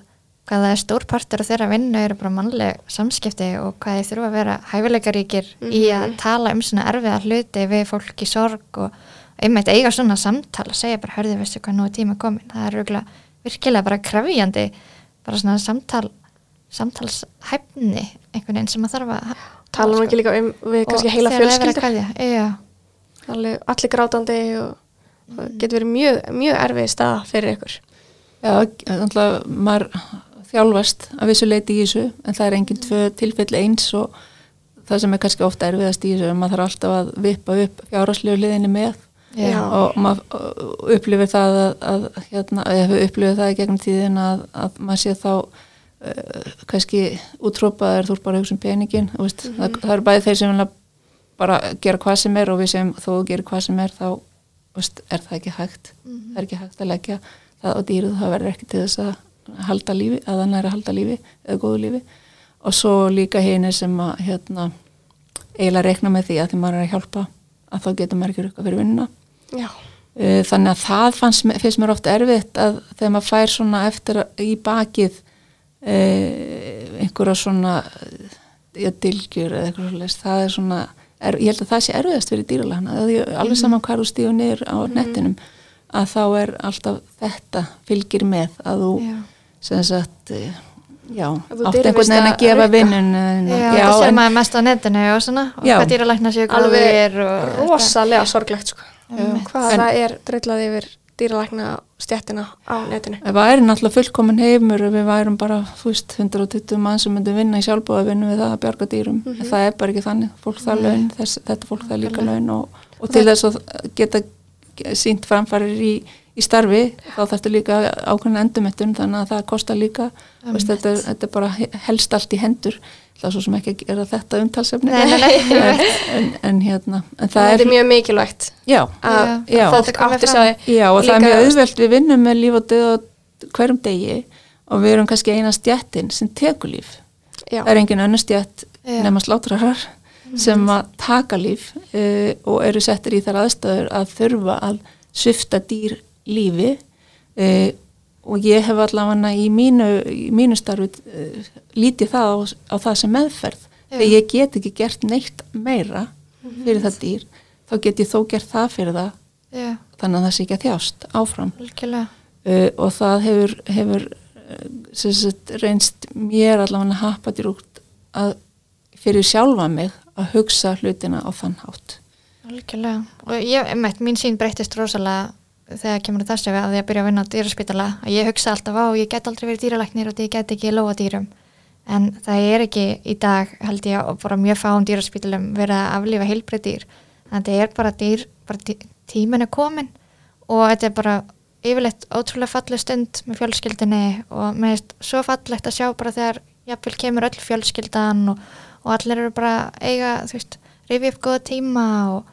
hvað það er stór partur af þeirra vinnu eru bara mannleg samskipti og hvað þeir þurfa að vera hæfileikaríkir í að Mhm. tala um svona erfiða hluti við fólk í sorg og einmitt eiga svona samtal að segja bara hörðu veistu hvað nú er tíma komin það er örugglega virkilega bara krefjandi bara svona samtal samtalshæfni einhvern veginn sem að þarf að tala nú ekki líka um við kannski Og heila fjölskyldu. allir, allir grátandi og, og getur verið mjög, mjög erfið staða fyrir ykkur. Já, þannig maður þjálfast að vissu leiti í þessu en það er enginn tvö tilfell eins og það sem er kannski ofta erfiðast í þessu maður þarf alltaf að vippa upp fjárháslegu liðinni með Já. og maður upplifir það að, að hérna, ég hef upplifið það í gegnum tíðin að, að maður sé þá uh, kannski útrópaður þú ert bara hugsa um peningin mm veist, það, það eru bæði þeir sem bara gera hvað sem er og við sem þú gerir hvað sem er þá veist, er það ekki hægt. Það er ekki hægt að leggja það á dýrið það verður ekki til þess að halda lífi að hann er að halda lífi eða góðu lífi. Og svo líka hini sem að hérna, eiginlega reikna með því að því maður er að hjálpa að þá getur maður ekki rukka fyrir vinnuna já, Uh, þannig að það fannst, finnst mér oft erfitt að þegar maður fær svona eftir í bakið uh, einhverja svona ja, dilgjur eða eitthvað svoleiðis, það er svona er, ég held að það sé erfiðast fyrir því alveg saman hvað þú stíður niður á nettinum að þá er alltaf þetta fylgir með að þú Já. sem sagt eh, já, átt einhvern veginn að gefa vinnun Já, það sem maður mest á netinu og svona og Já. hvað dýralækna séu alveg og rosalega sorglegt sko. Einmitt. hvað En- það er drillað yfir dýralækna stjættina á netinu? Það er náttúrulega fullkomin heimur við værum bara, þú veist, 120 mann sem myndum vinna í sjálfbóða vinnu við það að bjarga dýrum, en það er bara ekki þannig. Fólk það laun, þess, þetta fólk það líka laun og, og til þess að geta sínt framfærir í, í starfi, þá þarfstu líka ákveðin endumettun, þannig að það kostar líka. Veist, þetta, þetta er bara he- helst allt í hendur, það er svo sem ekki að gera þetta umtalsefni. En, en, en hérna en það þetta er, er mjög mikilvægt já, að Já. Þetta komið átti fram. sig Já og það er mjög auðvelt. Við vinnum með líf og döð hverjum degi og við erum kannski eina stjættin sem tekur líf. já, Það er engin önnur stjætt nema slátrarar sem að taka líf uh, og eru settir í þar aðstöður að þurfa að svifta dýr lífi uh, og ég hef allavega í mínu, mínu starfi uh, lítið það á, á það sem meðferð. Þegar ég get ekki gert neitt meira fyrir það dýr, þá get ég þó gert það fyrir það. Já, þannig að það sé ekki að þjást áfram. Uh, og það hefur, hefur sem sagt, reynst mér allavega happatir út að fyrir sjálfa mig að hugsa hlutina á þann hátt. Algjörlega. Og ég, einmitt, mín sín breytist rosalega þegar kemur að þessu við að ég að byrja að vinna á dýraspítala að ég hugsa alltaf á, ég get aldrei verið dýralæknir og ég get ekki lóa dýrum. En það er ekki í dag held ég og bara mjög fáum dýraspítalum verið að aflífa heilbrið dýr. En þetta er bara dýr, bara tí, tíminn er komin og þetta er bara yfirleitt ótrúlega falleg stund með fjölskyldinni og mér finnst svo fallegt að sjá bara þegar jafnvel kemur öll fjölskyldan og, og allir eru bara eiga, þú veist, rifja upp góða tíma og,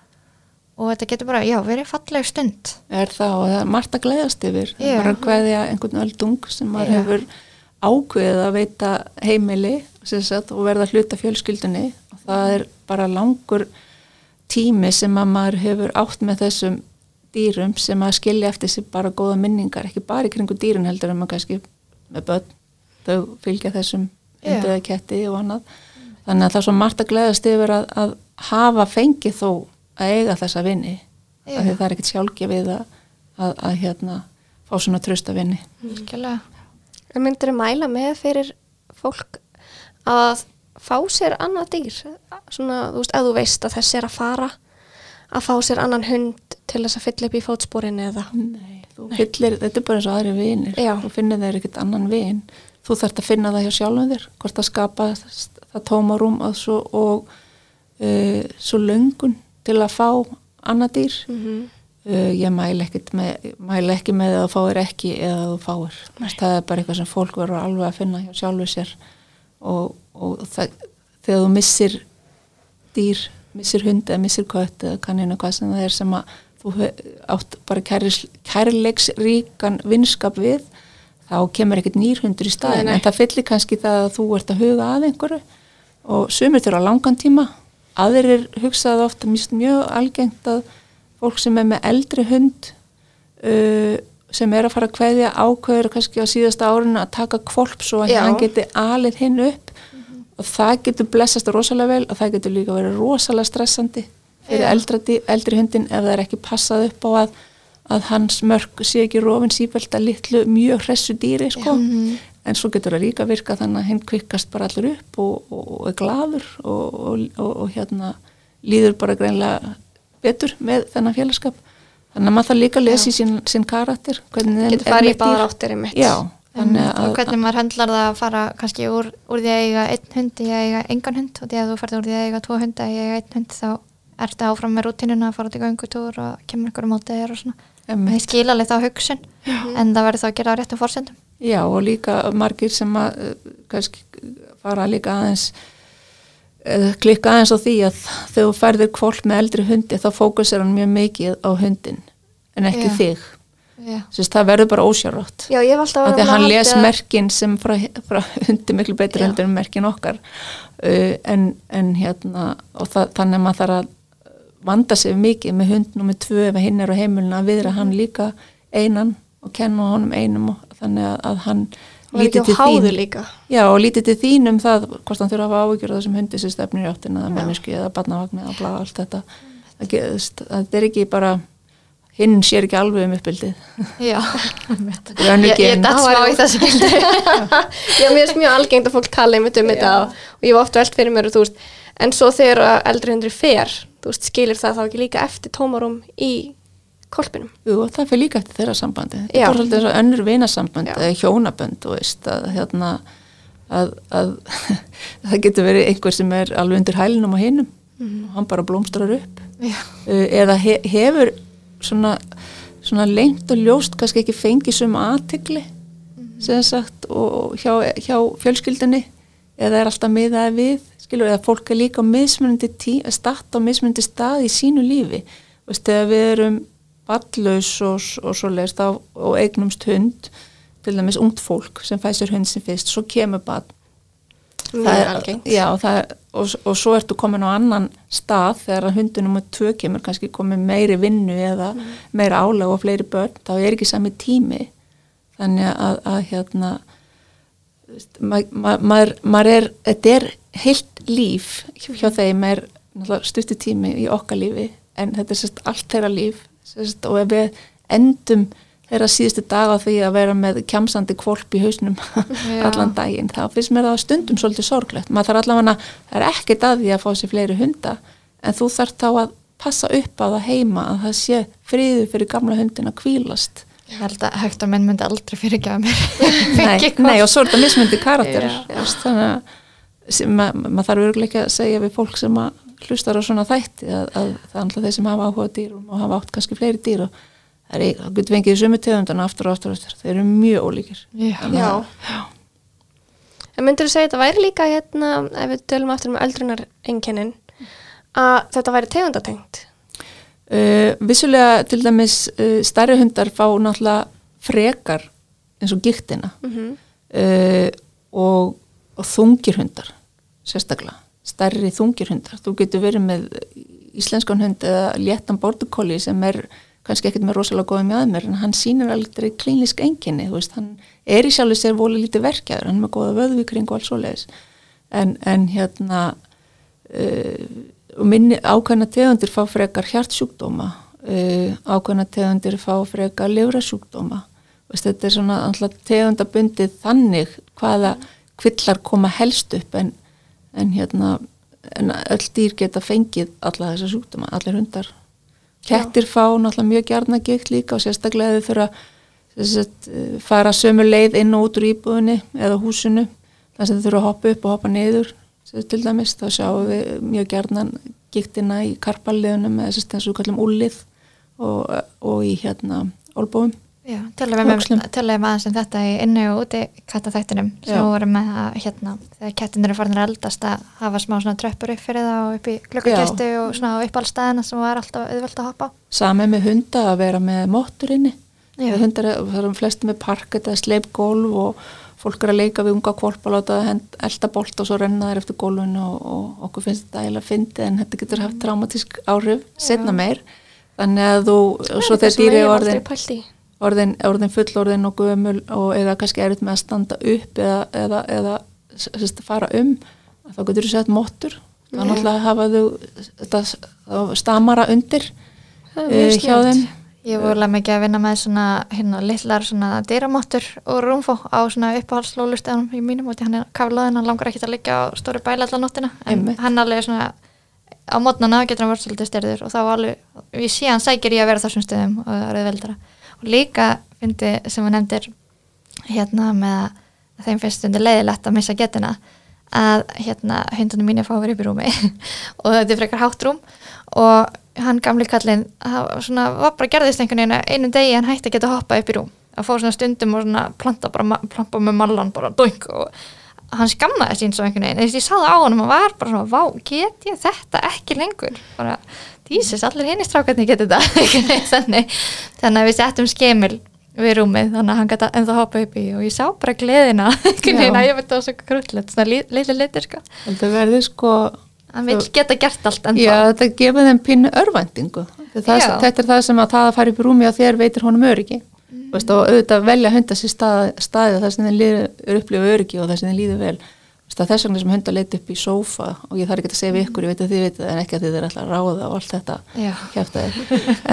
og þetta getur bara, já, verið falleg stund er það og það er margt að gleðast yfir Já. bara að kveðja einhvern öldung sem maður Já. hefur ákveðið að veita heimili sagt, og verða hluta fjölskyldunni og það er bara langur tími sem að maður hefur átt með þessum dýrum sem að skilja eftir sig bara góða minningar ekki bara í kringu dýrin heldur en maður kannski með börn þau fylgja þessum Já. hundiða ketti og annað þannig að það er svo margt að gleðast yfir að, að hafa fengið þó að eiga þessa vinni því það er ekkert sjálfgefið að, að, að hérna fá svona trösta vinni Algjörlega. En myndir mæla með fyrir fólk að fá sér annað dýr? Svona, þú veist, ef þú veist að þess er að fara að fá sér annan hund til þess að fylla upp í fótsporin eða? Nei, þú fyllir, þetta er bara eins og aðri vinir. Já. þú finnir þeir ekkert annan vin. Þú þarft að finna það hjá sjálfum þér hvort að skapa það, það að svo, og uh, svo löngun til að fá annað dýr. Mm uh, ég mæla, ekkert með, mæla ekki með að þú fáir ekki eða að þú fáir. Það er bara eitthvað sem fólk verður alveg að finna hjá sjálfu sér. Og, og það, þegar þú missir dýr, missir hund eða missir kött eða kanninu hvað sem það er sem að þú átt bara kæris, kærleiksríkan vinskap við þá kemur ekkert nýr hundur í staðin Nei, nei. en það fyllir kannski það að þú ert að huga að einhverju. Og sumir þurfa langan tíma aðrir hugsaði ofta mjög, mjög algengt að fólk sem er með eldri hund uh, sem er að fara að kveðja ákveður kannski á síðasta árinu að taka kvolp svo að Já. hann geti alið hinn upp og það getur blessast rosalega vel og það getur líka verið rosalega stressandi fyrir Já. eldri, eldri hundin ef það er ekki passað upp á að, að hans mörg sé ekki rofin sífælt að litlu mjög hressu dýri sko. En svo getur það líka virka þannig að hinn kvikkast bara allur upp og, og, og er gladur og, og, og, og hérna líður bara greinlega betur með þennan félagskap. Þannig að maður þarf líka að lesa í sín, sín karakter getur er farið í báðar áttir einmitt. Já, þannig og hvernig maður höndlar það að fara kannski úr, úr því að eiga einn hund í að eiga engan hund. Og því að þú farið úr því að eiga tvo hunda í að eiga einn hund þá ertu áfram með rútinuna að fara út í göngutúr og kemur einhverju mótið þér og svona. Það skil alveg þá hugsun en það verður þá að gera á réttum fórsendum Já og líka margir sem að eh, kannski fara líka aðeins eh, klikka aðeins á því að þegar þú færðir kvólt með eldri hundi þá fókusir hann mjög mikið á hundin en ekki Já. þig Sist, það verður bara ósjárátt verið að hann að les halda- merkin sem frá, frá hundi miklu betur Já. heldur en merkin okkar uh, en, en hérna og það, þannig að maður þarf að vanda sig mikið með hund nummið tvö ef hinn er á heimilinu að viðra hann líka einan og kenna honum einum og þannig að, að hann ekki á háðu líka. Já, og lítið til þín um það hvort hann þurfa að hafa áhyggjur af þessum hundi sem stefnir í áttina eða menneski eða barnavagn eða blá allt þetta. Það, er ekki bara hinn sér ekki alveg um uppbyldið já. (laughs) Ég, ég datt smá í þessu gildi (laughs) Já, mér finnst mjög algengt að fólk tala um þetta og, ég var oft velt fyrir mér veist, en svo þegar eldri hundri fer, veist, skilur það þá ekki líka eftir tómarum í kolpinum. Jú, og það fyrir líka eftir þeirra sambandi. Þetta er bara svolítið eins og önnur vinasamband eða hjónabönd, þú veist að, hérna, að, að (laughs) það getur verið einhver sem er alveg undir hælinum á hinum og hann bara blómstrar upp. Já, uh, eða he, hefur svona, svona lengt og ljóst kannski ekki fengið sum aðtegli sem sagt og hjá, hjá fjölskyldinni eða er alltaf miðaði við skilur eða fólk er líka á mismunandi tí, statt á mismunandi stað í sínu lífi. Veist, þegar við erum ballaus og, og svo leist á og eignumst hund til dæmis ungt fólk sem fæsir hund sem fyrst svo kemur ball Mjög Það er- algengt. Já, það er, og, og svo ertu komin á annan stað þegar hundunum og tvö kemur kannski komin meiri vinnu eða Mm. meira álag og fleiri börn, þá er ekki sami tími þannig að, að hérna veist, ma, ma, maður, maður er þetta er heilt líf hjá þeim er náttúrulega stuttu tími í okkar lífi en þetta er sérst allt þeirra líf sérst, og ef við endum þeirra síðustu dag á því að vera með kjamsandi kvolp í hausnum allan daginn, þá finnst mér það stundum svolítið sorglegt, maður þarf allavega það er ekkert að því að fá sér fleiri hunda en þú þarf þá að passa upp á það heima að það sé friðu fyrir gamla hundin að kvílast ég held að hægt að menn myndi aldrei fyrirgefa mér. (laughs) Nei, nei, og svo er þetta mismundi karakter Já. veist, þannig að ma maður þarf örgulega ekki að segja við fólk sem að hlustar á svona þætti að, að það er alltaf þeir sem hafa áhuga dýrum og hafa átt kannski fleiri dýr og það er það getur fengið sömu tegundana aftur og aftur og aftur þeir eru mjög ólíkir já, Já. að- En myndur þú segja þetta væri líka hérna, ef við tölum aftur um öldrunar einkennin, að þetta væri tegundatengt? Uh, vissulega til dæmis uh, stærri hundar fá náttúrulega frekar eins og giktina Mm -hmm. uh, og, og þungir hundar sérstaklega, stærri þungir hundar. Þú getur verið með íslenskan hund eða léttan bordercollie sem er kannski ekkert með rosalega góðum með mér en hann sýnir aldrei klínisk enginni veist, hann er í sjálfur sér volið lítið verkjaður hann er með góða vöðvíkring og allt svoleiðis. En, en hérna uh, og minni ákveðna tegundir fá frekar hjartsjúkdóma uh, ákveðna tegundir fá frekar livrasjúkdóma þetta er svona tegundabundið þannig hvaða kvillar koma helst upp en, en hérna en öll dýr geta fengið alla þessa sjúkdóma, allir hundar kettir Já. fá náttúrulega mjög gjarna gikt líka og sérstaklega þau þurfa sagt, fara sömu leið inn og út úr íbúðinni eða húsinu þannig að þau þurfa að hoppa upp og hoppa niður til dæmis, þá sjáum við mjög gjarna giktina í karpalliðunum eða þess að við kallum úlið og, og í hérna olbóum Já, tölum við aðeins um þetta í inni og úti kattaþættinum. Sem voru með að hérna, þegar kettinir eru farin að eldast að hafa smá svona tröppur upp fyrir það og upp í glöggakæstu og svona upp allstæðina sem var alltaf auðvöld að hoppa. Samið með hunda að vera með móttur inni. Hundar, eru flesti með parket eða sleipgólf og fólk er að leika við unga kvolp og elda bolt og svo renna þær eftir gólfinu og, og okkur finnst þetta eiginlega fyndi en þetta getur haft traumatísk áhrif setna meir. Þannig að þú, svo þegar dýri orðin orðin, orðin fullorðin og gömul og eða kannski er þetta með að standa upp eða, eða, eða sérst, fara um þá getur þú sett móttur þá náttúrulega hafa þetta stamara undir uh, hjá þeim. Ég voru alveg mikið að vinna með svona hérna lillar svona dýramóttur og rúmfó á svona uppáhaldslólustöðunum í mínum og hann er kaflaðin, hann langar ekki að liggja á stóri bæla allar nóttina en Einmitt. hann alveg svona á mótnana getur hann verið svolítið styrður og þá alveg, ég sé hann sækir í að vera þessum stöðum og það eru veldara og líka fyndi sem við nefndir hérna með að þeim fyrst stundir leiðilegt að missa getina að hérna hundunum mín er fáið verið upp í rúmi. (laughs) Og þetta er frekar hátt rúm. Og hann gamli kallin svona, var bara gerðist einhvern veginn einu degi hann hætti að geta hoppa upp í rúm. Að fá svona stundum og svona planta bara planta með mallan bara doink. Og hann skamnaði sín svo einhvern veginn. Ég sáði á hann og hann var bara svona vá, get ég þetta ekki lengur? Bara Dísis, allir henni strákarnir getur þetta. (laughs) Þannig, þannig að við settum skemil við rúmið, þannig að hann geta ennþá hoppa upp í og ég sá bara gleðina. (laughs) Neina, ég veit það var svo krullet, svona litli litur sko. Þetta verður sko hann vil geta gert allt ennþá. Já, þetta gefur þeim pínu örvendingu þetta er það sem að það að fara upp í rúmi og þér veitir honum öryggi. Mm. Veist, og auðvitað velja að hunda sér stað, staði þar sem þeim líður upplifu öryggi og þar sem þeim líður vel þess vegna sem hundar leiti upp í sófa og ég þarf ekki að segja við ykkur, ég veit að þið veit en ekki að þið er alltaf að ráða og allt þetta.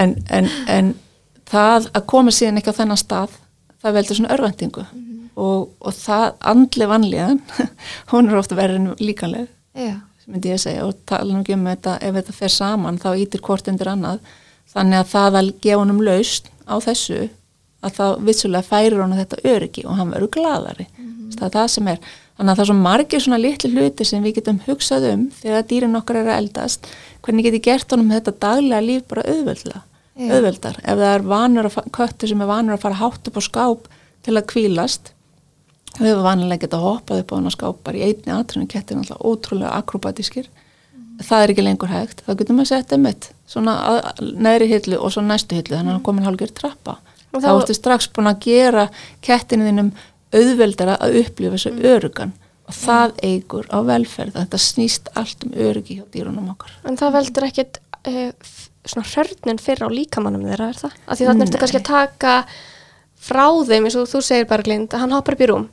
En, en, en það að koma síðan ekki á þennan stað það veldur svona örvendingu mm -hmm. og, og það andli vanlíðan (laughs) hún er ofta verið en líkanleg sem myndi ég segja. Og tala ekki um þetta ef þetta fer saman þá ítir hvort undir annað. Þannig að það að gefa honum laust á þessu að það vissulega færir honum þetta öryggi og hann verður gladari mm -hmm. það er það sem er Þannig að það er svo margir svona litli hluti sem við getum hugsað um þegar dýrin okkar eru að eldast, hvernig getur gert honum þetta daglega líf bara auðveldla, auðveldar. Ef það er vanur að, köttur sem er vanur að fara hátt upp á skáp til að kvílast, við hefur vanilega getað hoppað upp á hann á skápar í einni aðtrunni, kettir er alltaf ótrúlega akrobatískir, mm. það er ekki lengur hægt, þá getum við að setja um eitt, svona neðri hillu og svo næstu hillu, þannig að hann komin hálfur trappa. Þá ertu strax búin að gera kettinu þínum auðveldara að upplifa þessu mm. örugan og það eigur á velferð þetta snýst allt um örugi hjá dýrunum okkar. En það veldur ekkit uh, svona hörnin fyrir á líkamannum þeirra er það? Af því þannig ertu kannski að taka frá þeim eins og þú segir Berglind að hann hoppar upp í rúm.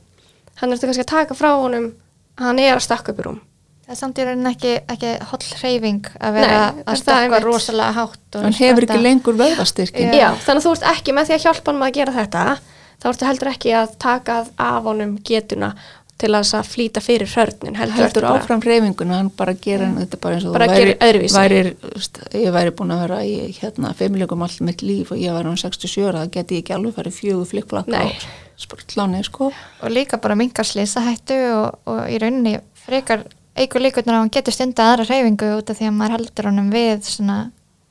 Hann ertu kannski að taka frá honum að hann er að stakka upp í rúm. Það er samtíðurinn ekki, ekki holl hreyfing að vera Nei, að stakka rosalega hátt Hann hefur ekki lengur vöðastyrkin Já, þannig að þú ert ekki með því að hjálpa hann að gera þetta þá ertu heldur ekki að taka af honum getuna til að flýta fyrir hörnin heldur, heldur áfram reyfinguna, hann bara gera mm. þetta bara eins og bara væri, væri, ég væri búin að vera í hérna feimlegum allt mitt líf og ég var um 67 ára, það geti ég ekki alveg farið fjögur flikkflakka og sportláni sko. og líka bara mingarslýsa hættu og, og í rauninni frekar eigur líkurnar að hann getur stunda aðra reyfingu út af því að maður heldur honum við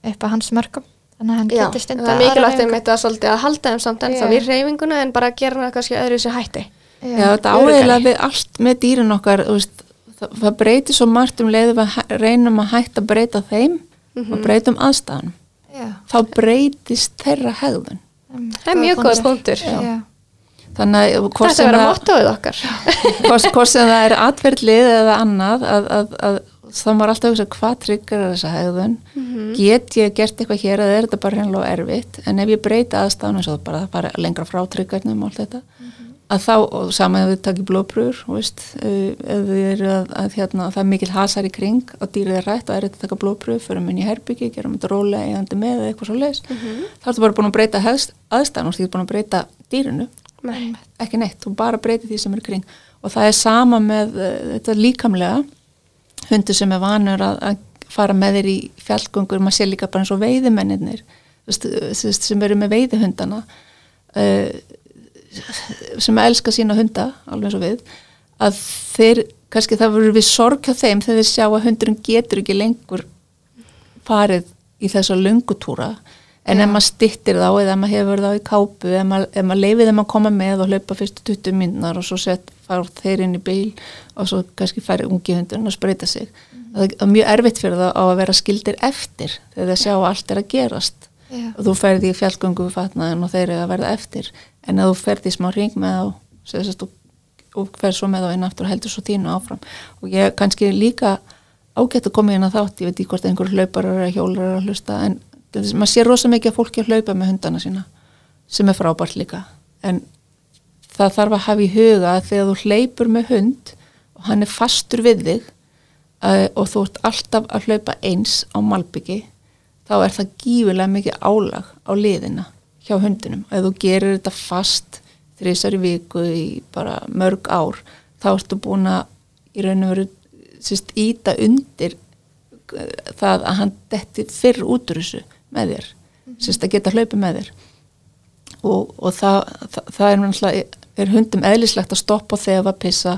upp að hans mörgum þannig að hann getur stundar það er mikilvægt um þetta svolítið að halda þeim samt ennþá við reyfinguna en bara gera það kannski öðru sér hætti. Já, Já þetta áhegilega við allt með dýrin okkar veist, það, það breytir svo margt um leiðu við reynum að hætta að breyta þeim mm -hmm. og breytum aðstæðanum Já. þá breytist þeirra hegðun. Það er mjög góð punktur. Þannig að Þetta verður að við okkar. (laughs) Hvort sem það er atverðlið eða annað að, að, að þá maður alltaf að hugsa hvað tryggur þessa hegðun? Mhm. get ég gert eitthvað hér eða er þetta bara hreinlega erfitt? En ef ég breyta aðstæðan eins og bara það fara lengra frá tryggarnum og allt þetta að þá, og sama ef við takir blóðpröfur þú veist, uh, ef við eru að, að hérna, það er mikil hasar í kring og dýrið er rætt og er þetta að taka blóðpröfu fyrir minn í herbyggi, gerum þetta rólega eigandi með eða eitthvað svo leis, þá ertu bara búin að breyta aðstæðan og þú ert búin að breyta dýrinu. Nei. ekki neitt, þú bara breyti því sem er kring. Og það er sama með uh, þetta líkamlega hundur sem er vanur að, að fara með þér í fjallgöngur, maður sé líka bara eins og veiðimennir sem eru með veiðihundana uh, sem elska sína hunda alveg eins og við að þeir, kannski það verður við sorg hjá þeim þegar þeir sjá að hundurinn getur ekki lengur farið í þessa löngutúra en Já. ef maður stittir þá eða ef maður hefur þá í kápu ef maður, ef maður leifir þeim að koma með og hlaupa fyrstu 20 minnar og svo sett fara þeir inn í bíl og svo kannski færi ungi hundurinn að spreita sig. Það er mjög erfitt fyrir það á að vera skildir eftir þegar þeir sjá að allt er að gerast. Já. og þú ferði í fjallgöngu fatnaðin og þeir eru að verða eftir. En ef þú ferði í smá ring með þá og, og ferð svo með þá inn aftur og heldur svo þínu áfram. Og ég kannski líka ágætt að koma inn að þátt, ég veit ekki hvort einhver hlauparar eða hjólar er að hlusta en maður sér rosa mikið að fólki að hlaupa með hundana sína sem er frábært líka. En það þarf að hafa í huga að þegar þú hleypur með hund og hann er fastur við þig uh, og þú ert alltaf að hlaupa eins á malbyggi þá er það gífilega mikið álag á liðina hjá hundinum. Og ef þú gerir þetta fast þrísar í viku í bara mörg ár þá ertu búin að í raun og veru sérst, íta undir eh, það að hann detti fyrr út úr þessu með þér sérst, að geta hlaupið með þér og, og það, það, það er, er hundum eðlislegt að stoppa og þefa, pissa,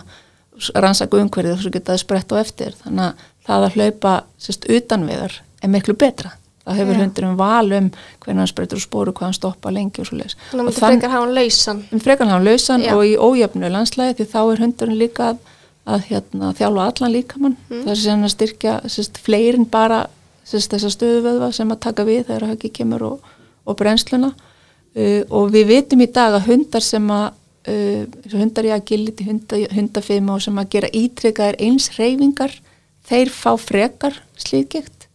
rannsaka umhverfið og svo geta það sprett á eftir þannig að það að hlaupa sérst, utan við þar er miklu betra það hefur Já. hundurinn val um hvernig hann sprettur úr spóru, hvað hann stoppa lengi og svo leis Þannig að maður frekar hafa hann lausan. frekar hann lausan Já. og í ójöfnu landslæði því þá er hundurinn líka að, að hérna, þjálfa allan líkamann Mm. það er að styrkja sérst, fleirin bara sérst, þessa stöðuvöðva sem að taka við þegar höggi kemur og, og brennsluna. Uh, og við vitum í dag að hundar sem að uh, hundar í agility, hunda, hundafima og sem að gera ítrykkaðir eins reyfingar þeir fá frekar slíkikt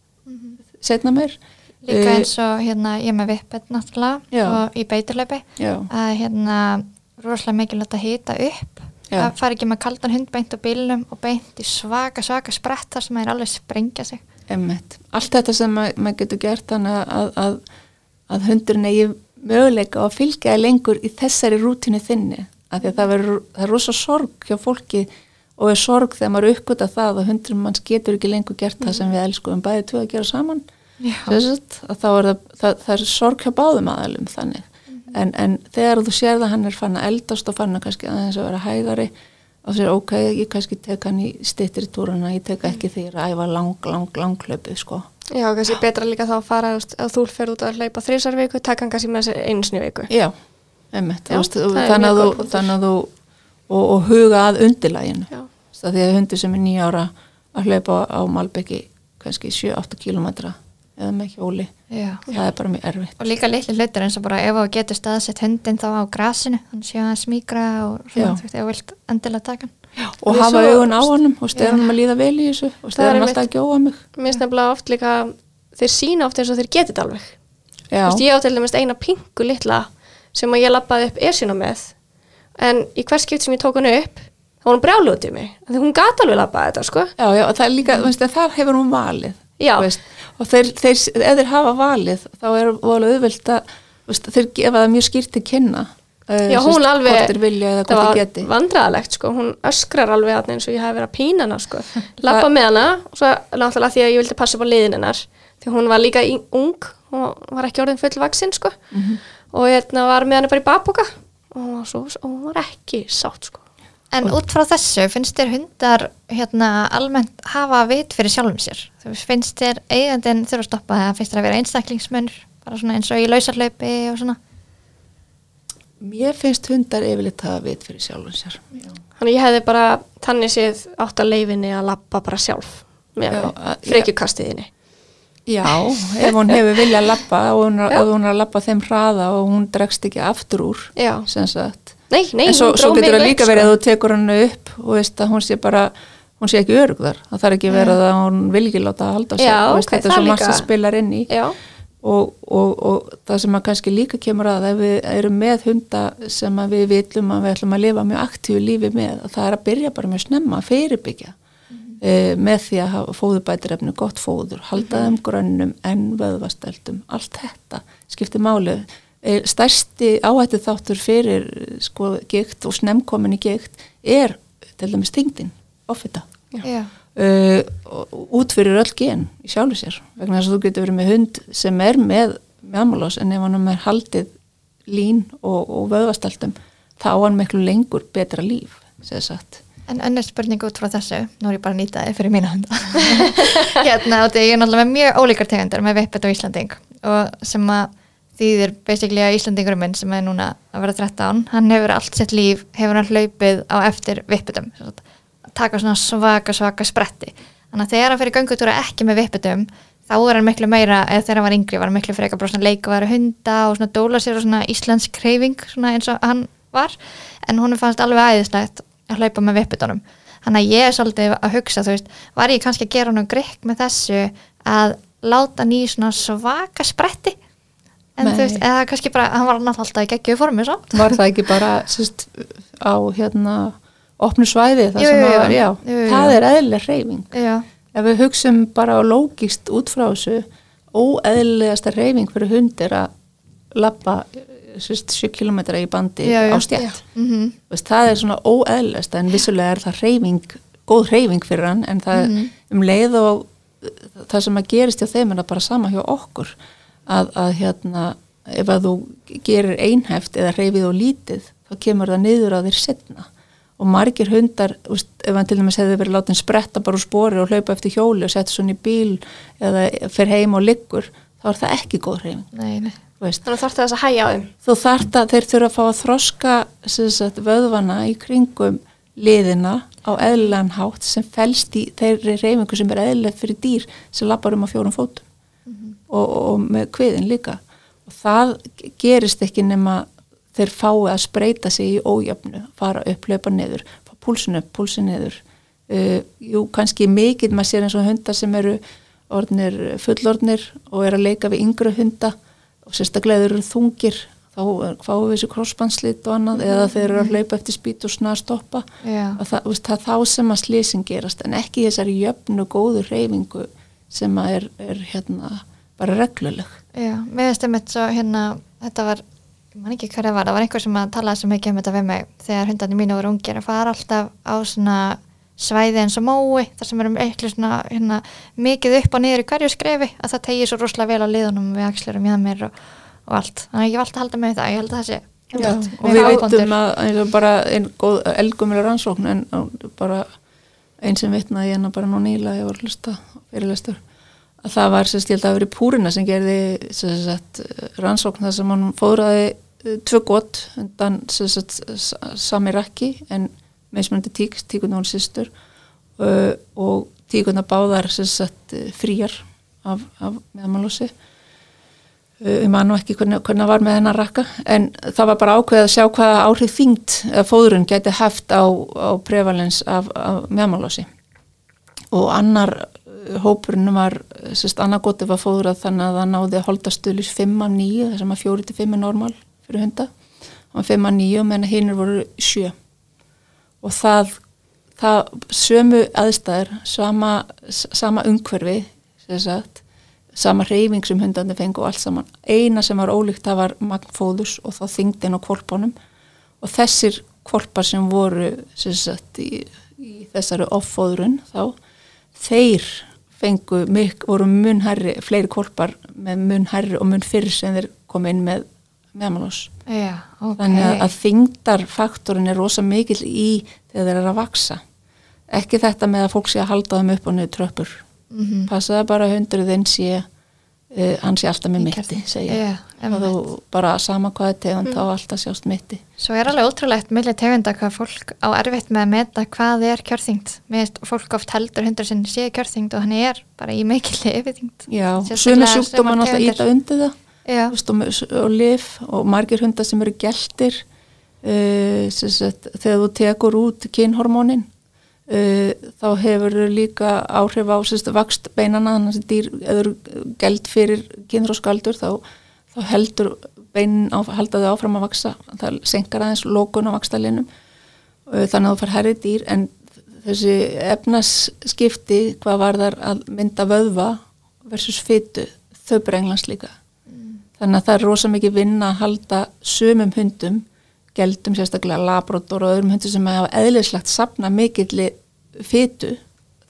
setna meir. Líka Uh, eins og hérna ég er með vippet náttúrulega Já. og í beiturlaupi já, að hérna rosalega mikilvægt að hita upp Já. að fara ekki með kaldan hund beint á bílnum og beint í svaka svaka sprett þar sem það er alveg sprengja sig Emmett. Allt þetta sem ma- maður getur gert þannig að, að, að hundurinn eigi möguleika að fylgja lengur í þessari rútinu þinni. Af því að það, verður, það er rosa sorg hjá fólki og er sorg þegar maður uppgöta það að hundurinn manns getur ekki lengur gert það sem við elskuðum bæði tvö að gera saman. Sett, að þá er það, það, það er sorg hjá báðum aðalum þannig. En, en þegar þú sér það hann er fann að eldast og fann að kannski aðeins að vera hægari og sér ok, ég kannski tek hann í stittir túrana, ég tek ekki því að æfa lang, lang, lang hlaupið sko. Já, kannski betra líka þá að fara, að þú fer út að hlaupa þrísar viku, taka hann kannski með sér í viku. Já, er þannig að þú, þannig að þú og, og huga að undirlæginu. Já. Það því að hundur sem er nýja ára að hlaupa á Malbeki kannski 7-8 kilometra eða með hjóli, Já. það er bara mjög erfitt. og líka litli hlutur eins og bara ef þú getur staðsett hundin þá á grasinu hann sé að smíkra og svona þú veist ef þú vilt endilega taka hann Og Ég hafa augun á honum og Já. stefnum að líða vel í þessu og er stefnum alltaf að gjóa mig. Mér finnst nefnilega oft líka, þeir sína oft eins og þeir getið þetta alveg. Veist, ég á til dæmis eina pingu litla sem að ég lappaði upp esina með en í hvers skipt sem ég tók hann upp þá var hún brjálu út í mig af því hún gata alveg lappaði þetta sko já, já, og mm. og þeir, þeir, ef þeir hafa valið þá er volið auðvelt að, veist, þeir gefa það mjög skýrt til kynna. eh, Já, sem hún alveg, það var vandræðalegt sko, hún öskrar alveg þarna eins og ég hef verið að pína hana sko, (laughs) lappa með hana og svo náttúrulega því að ég vildi passa upp á liðin hennar því hún var líka ung hún var ekki orðin fullvaksinn sko Mhm. og hérna var með henni bara í bakboka og svo, og hún var ekki sátt sko En út frá þessu, finnst þér hundar hérna almennt hafa vit fyrir sjálfum sér? Þú veist, finnst þér eigandinn þurfa að stoppa eða finnst þér að vera einstaklingsmunur? Bara svona eins og í lausarlaupi og svona? Mér finnst hundar yfirleitt hafa vit fyrir sjálfum sér. Já. Þannig ég hefði bara tannig séð átt að leifinni að lappa bara sjálf með að- frekjukastiðinni. Já, ef hún hefur viljað lappa og hún, er- hún er að lappa þeim hraða og hún dregst ekki aftur úr, Já, sem sagt. nei, nei, en svo, hún svo dró getur mig það upp, líka sko. verið að þú tekur hann upp og veist að hún sé bara, hún sé ekki örugðar, það þarf ekki að vera það að hún vil ekki láta að halda sér. Já, Þú veist, ok, þetta er svo margt sem spilar inn í. Já, og, og, og það sem að kannski líka kemur að ef við erum með hunda sem að við vitlum að við ætlum að lifa mjög aktífu lífi með, að það er að byrja bara mjög snemma að fyrirbyggja. E, með því að hafa fóðubætirefni, gott fóður, halda þeim grönnum en vöðvasteldum, allt þetta skiptir máli. E, stærsti áhættu þáttur fyrir sko gikt og snemkomin í gikt er til dæmis þingdin, offita. Uh, út fyrir öll gen í sjálfu sér vegna þess að þú getur verið með hund sem er með mjálmálás en ef hann er haldið lín og, og vöðvastaltum þá á hann miklu lengur betra líf sér sagt. En önnur spurning út frá þessu, nú er ég bara að nýta þið fyrir mína hunda. (laughs) hérna, og ég er náttúrulega með mjög ólíkar tegundur með vippet og Íslanding og sem að þýðir basically að Íslandingurum minn sem er núna að vera 13, hann hefur allt sitt líf, hefur hann hlaupið á eftir sem að taka svona svaka svaka spretti. Þannig að þegar hann fyrir göngutúra ekki með vippetum, þá er hann miklu meira, eða þegar hann var yngri, var hann miklu frekar bara svona leika og vera hunda og svona dóla sér og svona íslensk kreyfing, svona eins og hann var, en honum fannst alveg æðislegt að hlaupa með vippetunum. Þannig að ég er svolítið að hugsa, þú veist, var ég kannski að gera honum grikk með þessu að láta hann í svona svaka spretti en Nei. þú veist, eða kannski bara, hann var náttúrulega alltaf í geggjöðu formi svo. var það ekki bara sérst, á hérna opnu svæði það Jú, sem það var, já, Jú, jú, það er eðlileg reyfing ef við hugsum bara á lógist út frá þessu óeðlilegasta reyfing fyrir hund er að lappa sérst, 7 km í bandi Já, já. á stjætt mm Veist, það er svona óeðlast en vissulega er það reyfing, góð reyfing fyrir hann en það Mhm. um leið og það sem að gerist hjá þeim er bara sama hjá okkur að, að hérna ef að þú gerir einhæft eða reyfið og lítið þá kemur það niður á þér setna og margir hundar, veist, ef hann til dæmis hefði verið látin spretta bara úr spori og hlaupa eftir hjóli og setja svona í bíl eða fer heim og liggur þá er það ekki góð reyfing nei, nei. veist. Þannig þarf þess að hæja á þeim. þú þarft að þeir þurfa að fá að þroska sagt, vöðvana í kringum liðina á eðlilegan hátt sem felst í þeirri reyfingu sem er eðlileg fyrir dýr sem lappar um á fjórum fótum. Og, og með kviðin líka. Og það gerist ekki nema þeir fái að spreita sig í ójöfnu, fara upp, hlaupa niður fá púlsin upp, púlsin niður. Uh, jú, kannski mikið maður sér eins og hundar sem eru orðnir fullorðnir og er að leika við yngri hunda og sérstaklega þeir eru þungir þá er- fáum við þessu krossbandslit og annað eða þeir eru að hlaupa eftir spýt og snar stoppa. Að það, veist, það er þá sem að slísin gerast en ekki þessari jöfnu góðu reyfingu sem að er, er hérna bara regluleg. Já, mér finnst einmitt svo hérna, þetta var, ég man ekki hvað það var, það var einhver sem að talaði svo mikið um þetta við mig þegar hundarnir mínu voru ungir. Að fara alltaf á svona svæði eins og mói, þar sem eru eitthvað svona hérna, mikið upp og niður í hverju skrefi að það tegir svo rosalega vel á liðunum við axlurum hjá mér og, og allt. Þannig að ég alltaf að halda með það, ég held að það sé Já, og við veitum að eins og bara einn góð elgumil rannsókn en bara einn sem vitnaði hérna bara nú nýla ég var hlusta fyrirlestur að það var sérst, ég held að það verið Púrina sem gerði sérst, rannsókn þar sem hann fóðraði uh, tvö gott undan sérst, sami rakki en meðsmöndi tík, tíkuna hún sýstur uh, og tíkuna báðar sérst, fríjar af, af meðmálósi Uh, ég man nú ekki hvernig, það var með hennar rakka en það var bara ákveð að sjá hvaða áhrif þyngd eða fóðurinn geti haft á, á prevalens af, af meðmálási og annar uh, hópurinn var sérst annar goti var fóðurað þannig að það náði að holda stuðlis 5 að 9 þar sem að 4 til 5 er normal fyrir hunda. Og 5 að 9 menn hinnur voru 7 og það, það sömu aðstæður sama, sama umhverfi sagt sama reyfing sem hundandi fengu og allt saman. Eina sem var ólíkt það var magnfóðus og þá þingdin á kvolpunum og þessir kvolpar sem voru sem sagt, í, í þessari offóðrun þá, þeir fengu, mik, voru mun herri, fleiri kvolpar með mun herri og mun fyrir sem þeir kom inn með meðmálós. Já, ok. Þannig að, þingdarfaktorin er rosa mikil í þegar þeir eru að vaksa. Ekki þetta með að fólk sé að halda þeim upp og niður tröppur. Mhm. Passaði bara að hundurðinn sé, uh, hann sé alltaf með mitti, segja. Já, og þú bara sama hvað er tegund, þá alltaf sjást mitti. Svo er alveg ótrúlegt millir tegunda hvað fólk á erfitt með að meta hvað er kjörþyngd. Veist, fólk oft heldur hundur sinn sé kjörþyngd og hann er bara í mikilli yfirþyngd. Já, sömu sjúkdóma náttúrulega tegundir. íta undir það. Veist, og, og lif og margir hundar sem eru geltir uh, sem sagt, þegar þú tekur út kynhormónin uh, þá hefur líka áhrif á sérst, vakst beinana þannig að dýr eður gæld fyrir kynður og skaldur þá, þá heldur beinin á, halda þau áfram að vaksa það senkar aðeins lókun á vakstalinum uh, þannig að þú far herri dýr en þessi efnaskipti hvað var þar að mynda vöðva versus fytu þau brenglans líka. Þannig að það er rosa mikið vinna að halda sumum hundum geldum sérstaklega labrótor og öðrum hundum sem hafa eðlislegt sapna mikill fytu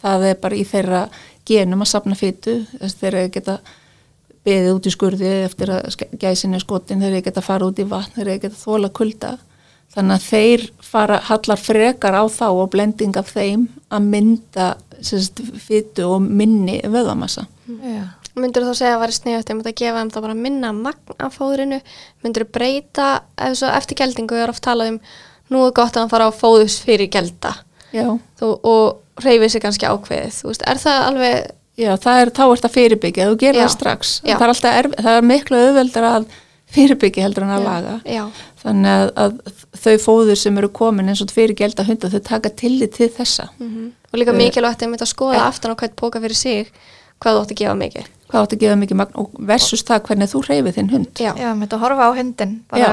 það er bara í þeirra genum að sapna fytu þeir geta beðið út í skurði eftir að gæsin er skotin þeir geta fara út í vatn, þeir geta þóla kulda. Þannig að þeir fara hallar frekar á þá og blending af þeim að mynda fytu og minni vöðamassa. Myndur þú þá segja að það væri sniðut að gefa þeim þá bara minna magn af fóðrinu? Myndur þú breyta eftir geldingu við erum oft talað um nú er gott að hann fara á fóðus fyrir gelda þú, og reyfið sér kannski ákveðið veist, er það alveg Já, það er, þá er þetta fyrirbyggja, þú gerir það strax. það er, erf, það er miklu auðveldar að fyrirbyggja heldur en að Já. laga. Já. þannig að, að þau fóður sem eru komin eins og fyrir gelda hunda þau taka tillit til þessa. Mm og líka mikilvægt að mynda að skoða aftan á hvert póka fyrir sig hvað þú átt að gefa mikið. Hvað átt að gefa mikið magn og versus það hvernig þú reyfið þinn hund. Já, Já, með þetta horfa á hundin bara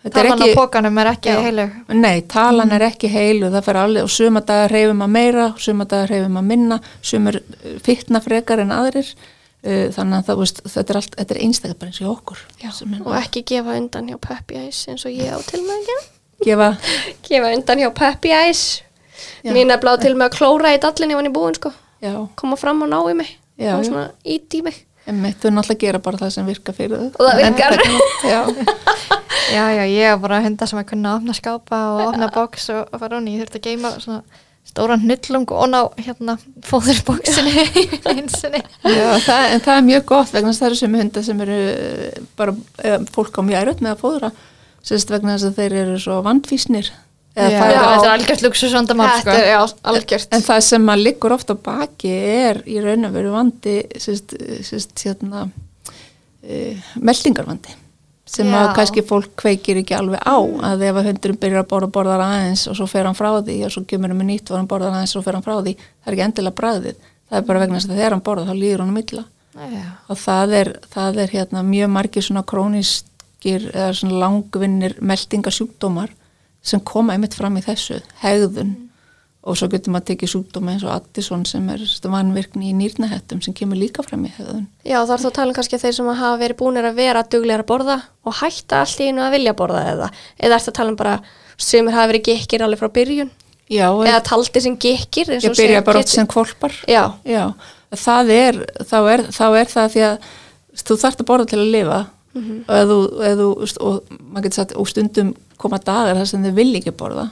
Þetta er talan ekki- á pókanum er ekki Já. heilug Nei, talan er ekki heilu, það fer alveg og suma dagar reyfum að meira, suma dagar reyfum að minna, sumur fittna frekar en aðrir. Uh, þannig að það, veist, þetta er, allt, þetta er einstaklega bara eins og okkur Já. og ekki gefa undan hjá Peppy Eyes eins og ég á til með ekki gefa, (laughs) gefa undan hjá Peppy Eyes Já. mín er bláð til með að klóra í dallinni ef hann er búinn sko. Já, koma fram og ná í mig Já, og svona ít í mig emmitt, þau náttúrulega gera bara það sem virka fyrir þau. Og það virkar. Já, (laughs) Já, já, ég er bara hunda sem að kunna opna skápa og opna box og, og fara honni, ég þurfti að geima svona stóran hnullung og ná hérna fóðurbóksinni (laughs) einsinni. já það, en það er mjög gott vegna þess að það eru sem hundar sem eru eh, bara eða, fólk á mjög erut með að fóðra. Sérst vegna þess að þeir eru svo vandfísnir Já, er þetta er algjört luxusvandamál sko. þetta er já, algjört. En það sem að liggur ofta á baki er í raun og veru vandi sérst, sérst, hérna, uh, meldingarvandi sem Já. að kannski fólk kveikir ekki alveg á. Að ef að hundurinn byrjar að borða borðar aðeins og svo fer hann frá því og svo kemur hann með nýtt og hann borðar aðeins og svo fer hann frá því það er ekki endilega bræðið, það er bara vegna þess að þegar hann borðar þá líður hann milla Já, og það er, það er hérna mjög margir svona króniskir eða svona langvinnir meldingasjúkdómar sem koma einmitt fram í þessu hegðun. Og svo getur maður tekið sjúkdóma eins og Addison sem er vanvirkni í nýrnahettum sem kemur líka fram í hegðun. Já það er þá talum kannski þeir sem hafa verið búinir að vera duglegar að borða og hætta allt í einu að vilja borða eða eða er það talum bara sumir hafa verið gikkir alveg frá byrjun? Já, eða taldi sem gikkir eins ég byrja bara oft sem kvolpar já, Já, það er þá, er þá er það því að þú þarft að borða til að lifa og, eð þú, eð þú, og maður getur sagt og stundum koma dagar þar sem þau vil ekki borða.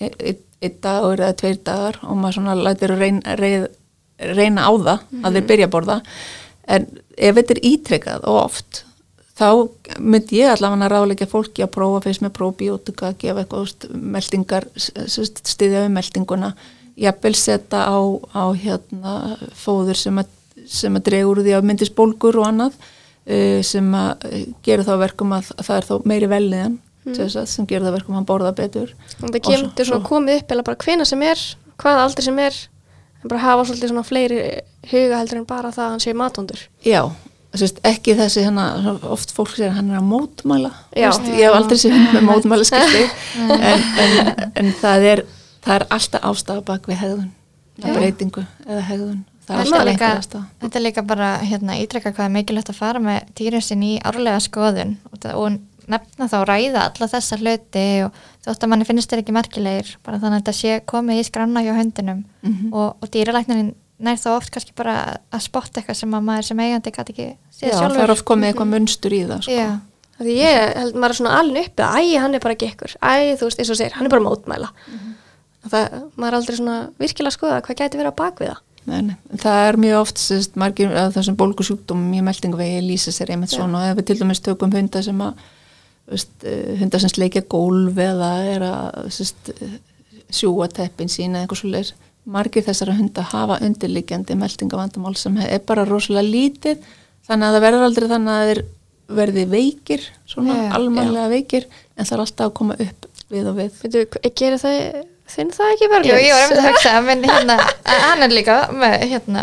Einn ein, dagur eða tveir dagar og maður svona lætur reyna, reyna, reyna á það að þeir byrja að borða. En ef þetta er ítrekkað og oft þá myndi ég allavega ráðleika fólki að prófa fyrst með probiotika, gefa eitthvað meldingar, stiðja við meldinguna jafnvel setja á, á hérna, fóður sem að, sem að dregur því að myndist bólgur og annað sem að uh, gera þá verkum að, að það er þá meiri velniðan mm. sem gera þá verkum að hann borða betur. Og það kemur svona svo- komið upp eða bara hvena sem er, hvaða aldrei sem er en bara hafa svolítið svona fleiri huga heldur en bara það að hann sé matóndur Já, sérst, ekki þessi hana, oft fólk segir að hann er að mótmæla. Já. Vist, ég hef aldrei séð hund með mótmæla skilti (laughs) en, en, en það er það er alltaf ástafa bak við hegðun breytingu eða hegðun. það Þetta er, líka, þetta er líka bara hérna, ítrekka hvað er mikilvægt að fara með dýrin sin í árlega skoðun. Og, það- og nefna þá ræða alla þessa hluti og þótt að manni finnst þeir ekki merkilegir bara þannig að þetta sé komið í skranna hjá hundinum Mhm. og, og dýralæknirinn nær þá oft kannski bara að spotta eitthvað sem að maður sem eigandi gæti ekki séð Já, sjálfur það er oft komið eitthvað munstur í það sko. Já, því ég held maður svona alveg uppi að æ, hann er bara gekkur, æ, þú veist, eins og segir hann er bara mótmæla. Það, maður er aldrei svona virkilega að skoða hvað gæti verið á bakvið það. Nei, nei. En Það er mjög oft sérst, margir af þessum bólgusjúkdómum í meldingavegi lýsa sér einmitt Já. svona og ef við til dæmis tökum hunda sem að veist, eh, hundar sem sleikja gólf eða er að sérst, eh, sjúa teppin sína eða eitthvað svo margir þessara hunda hafa undirliggjandi meldingavandamál sem er bara rosalega lítið þannig að það verður aldrei þannig að þeir verði veikir, svona Já. almanlega veikir en það er alltaf að koma upp við og við gerir það Þinn það ekki verðlins? ég var einmitt að hugsa, menn hérna, (laughs) hann er líka með hérna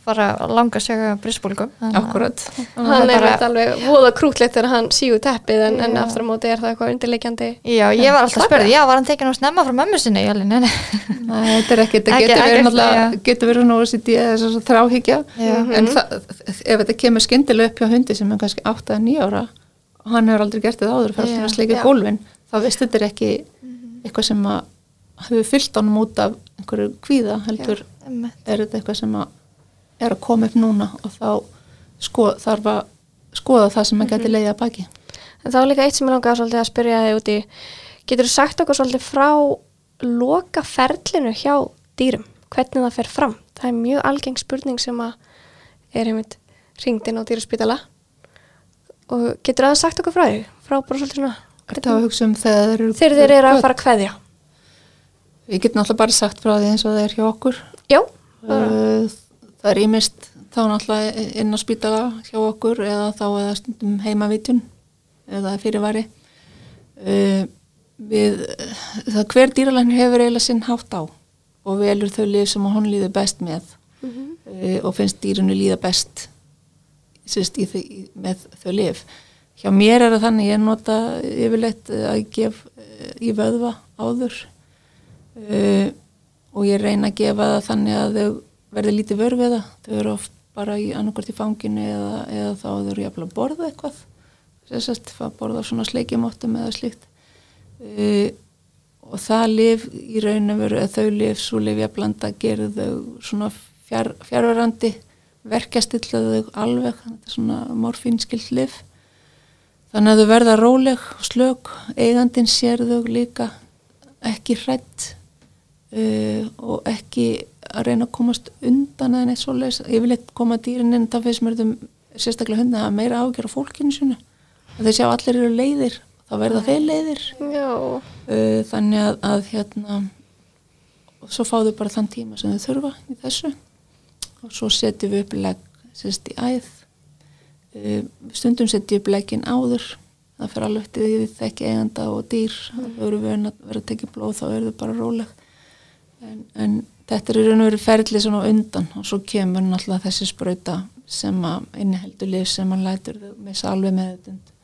bara langa sögu bristbólgum. Akkurat. Hann er bara- alveg voða krútlegt þegar hann sígur teppið en, en aftur á móti er það eitthvað undirleikjandi. Já, ég var alltaf að spyrja, já, var hann tekinn á snemma frá mömmu sinni, Jólin, nei, nei. Þetta er þetta Ekki- getur verið náttúrulega, já. getur verið nú OCD eða þráhyggja, Já. en það, ef þetta kemur skyndilega upp hjá hundi sem er kannski 8 eða 9 ára og hann hefur aldrei gert þetta áður fyrir Já. að sleika Já. gólfin, þá veist þetta er ekki eitthvað sem að hefur fyllt honum út af einhverju kvíða, heldur Einmitt. er þetta eitthvað sem að er að koma upp núna og þá sko, þarf að skoða það sem að geti leiði að baki. En þá er líka eitt sem ég langaði svolítið að spyrja þig út í, getur þú sagt okkur svolítið frá loka ferlinu hjá dýrum, hvernig það fer fram? Það er mjög algeng spurning sem að er einmitt ringd inn á dýraspítala og getur það sagt okkur frá því? Frá bara svolítið svona, Þetta var að hugsa um þegar þeir eru að fara að kveðja. Við getum náttúrulega bara sagt frá því eins og það er hjá okkur. Já, Uh, Það er ímist þá náttúrulega inn á spítala hjá okkur eða þá eða stundum heimavitjun eða fyrirvari. Uh, Við, það hver dýralæknir hefur eiginlega sinn hátt á og velur þau lið sem hún líður best með uh, og finnst dýrinu líða best sérst, í í, með þau lif. Hjá mér er það þannig ég nota yfirleitt að ég gef í vöðva áður uh, og ég reyna að gefa það þannig að þau verði lítið vör við það. Þau eru oft bara í annarkvort í fanginu eða, eða þá þau eru jafnvel að borða eitthvað. Sérst, að borða svona sleikjumóttum eða slíkt. Uh, og það lif í raun og veru að þau lif svo lifja blanda gerir þau svona fjár, fjárverandi verkjastill þau alveg svona morfínskilt lif þannig að þau verða róleg og slög, eigandin sér þau líka ekki hrætt uh, og ekki að reyna að komast undan eða neitt svoleiðis, yfirleitt koma dýrin inn það finnst mér sérstaklega hundna að meira ágjör á fólkinu sínu. Að þeir sjá að allir eru leiðir þá verða þeir leiðir. Já, uh, þannig að, að hérna og svo fá þau bara þann tíma sem þau þurfa í þessu. Og svo setjum við upp legg sérst í æð. Uh, stundum setjum við upp leggin áður. Það fer alveg til því við þekki eiganda og dýr. Mm. þau eru vön að vera að tekja blóð þá eru þau bara róleg en, en þetta er raun og veru ferli svona undan og svo kemur náttúrulega þessi sprauta sem að inniheldur lif sem að lætur þau missa alveg meðutund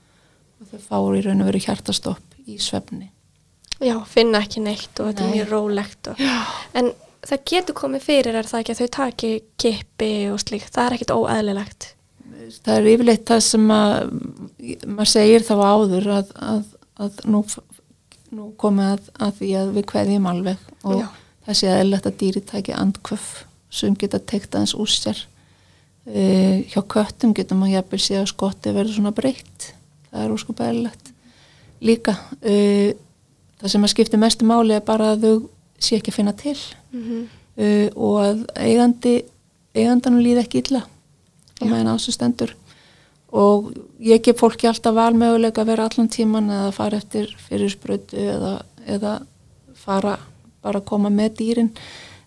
og þau fáur í raun og veru hjartastopp í svefni já, finna ekki neitt og þetta er Nei. mjög rólegt. Og, en það getur komið fyrir er það ekki að þau taki kippi og slíkt, það er ekkit óeðlilegt. það er yfirleitt það sem að maður segir þá áður að, að, að nú, nú komið að, að því að við kveðjum alveg og Já. Það sé eðlilegt að dýri taki andkvöf sem geta tekt aðeins úr sér. Uh, hjá köttum getur maður jafnvel sé að skotti verður svona breytt. Það er úrskup eðlilegt. Líka uh, það sem að skipti mestu máli er bara að þau sé ekki að finna til. Mm uh, og að eigandi eigandanum líði ekki illa. Á meðan á þessu stendur. Og ég gef fólki alltaf valmöguleika að vera allan tíman eða fara eftir fyrirsprötu eða, eða fara bara að koma með dýrin.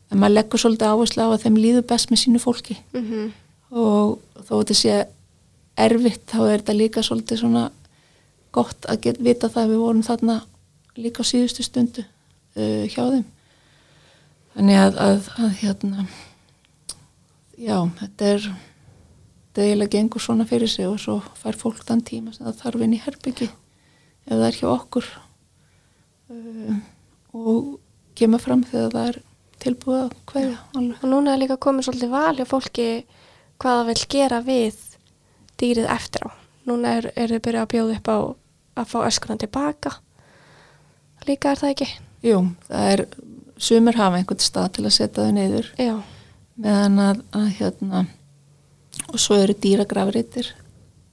En maður leggur svolítið áherslu á að þeim líður best með sínu fólki. -hmm. og þó þetta sé erfitt þá er þetta líka svolítið svona gott að geta vita það að við vorum þarna líka á síðustu stundu uh, hjá þeim. Þannig að, að, að hérna já, þetta er þetta eiginlega gengur svona fyrir sig og svo fær fólk þann tíma sem það þarf inn í herbyggi ef það er hjá okkur. Uh, og kemur fram þegar það er tilbúið að alveg. Og núna er líka komið svolítið val hjá fólki hvað það vil gera við dýrið eftir á. Núna er, er þið byrjað að bjóða upp á að fá öskuna tilbaka. Líka er það ekki? Jú, það er sumir hafa einhvern stað til að setja þau niður Já. meðan að, að hérna og svo eru dýragrafritir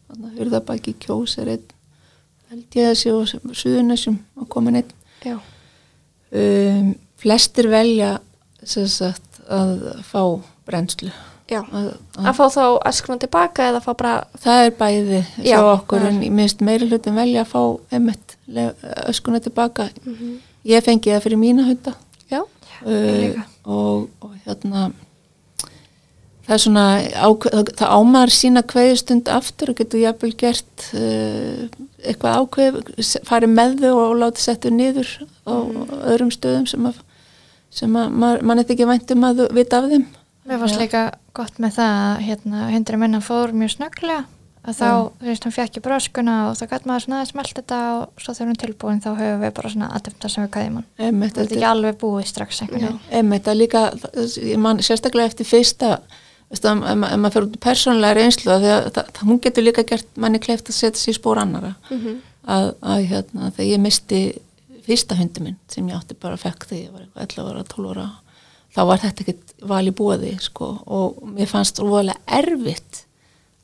þannig að hurðabæki kjós er einn held ég að sé og suðunessum að koma einn Já. Um, flestir velja sagt að fá brennslu Já. að, Að fá þá öskuna tilbaka eða fá bara... það er bæði Já, okkur en minnst meiri hlutin velja að fá emmett öskuna tilbaka Mhm. ég fengi það fyrir mína hunda Já. uh, og, og hérna það er svona ákveð, það, ámar sína kveðistund aftur og getur jafnvel gert uh, eitthvað ákveð farið með þau og látið settu niður á öðrum stöðum sem að, sem að man, mann eitthvað ekki væntum að vita af þeim. Mér fannst líka gott með það að hérna, hundri minna fór mjög snögglega. Að þá, þú veist, hann fekk í bröskuna og þá gæti maður svona aðeins meld þetta og svo þegar er tilbúin þá höfum við bara svona aðdöfnda sem við kæðum hann. Það er þetta ekki alveg búið strax einhvern veginn. Einmitt, að líka, man sérstaklega eftir fyrsta, ef, ef maður fyrir út í persónlega reynslu, það, hún getur líka gert manni kleift að setja sér í spór annara, að, að hérna, þegar ég misti fyrsta hundi minn sem ég átti bara fekk þegar ég var eitthvað 11 ára, 12 ára, þá var þetta ekkert val í búiði, sko, og mér fannst rólega erfitt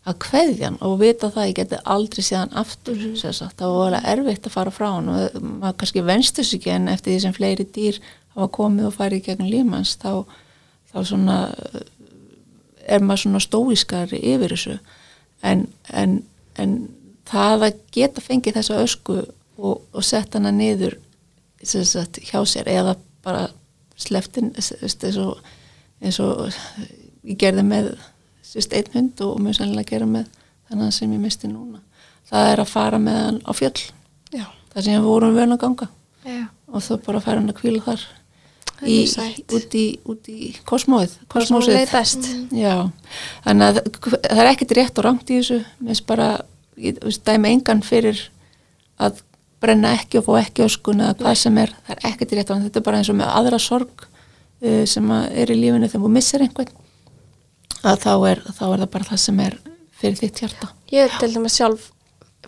að kveðja hann og vita það að ég geti aldrei séðan aftur mm -hmm. það var alveg erfitt að fara frá hann og maður kannski venstu sig en eftir því sem fleiri dýr hafa komið og farið gegn límans þá, þá svona er maður svona stóískar yfir þessu. En, en, en það að geta fengið þessa ösku og, og sett hana niður sagt, hjá sér eða bara sleftin eins og, eins og ég gerði með sérst einn hund og mjög sannlega gera með þennan sem ég misti núna. Það er að fara með hann á fjöll. Já, það sem við vorum vöna að ganga. Já. og þá bara fara hann að kvíla þar í, út í, út í kosmóið. Best. Já, þannig að það er ekkert rétt og rangt í þessu. Mér finnst bara, ég veist, dæmi engan fyrir að brenna ekki og fá ekki öskun eða hvað sem er. Það er ekkert rétt og rangt, þetta er bara eins og með aðra sorg uh, sem að er í lífinu þegar þú missir einhvern að þá er, þá er það bara það sem er fyrir þitt hjarta. Ég til dæmis sjálf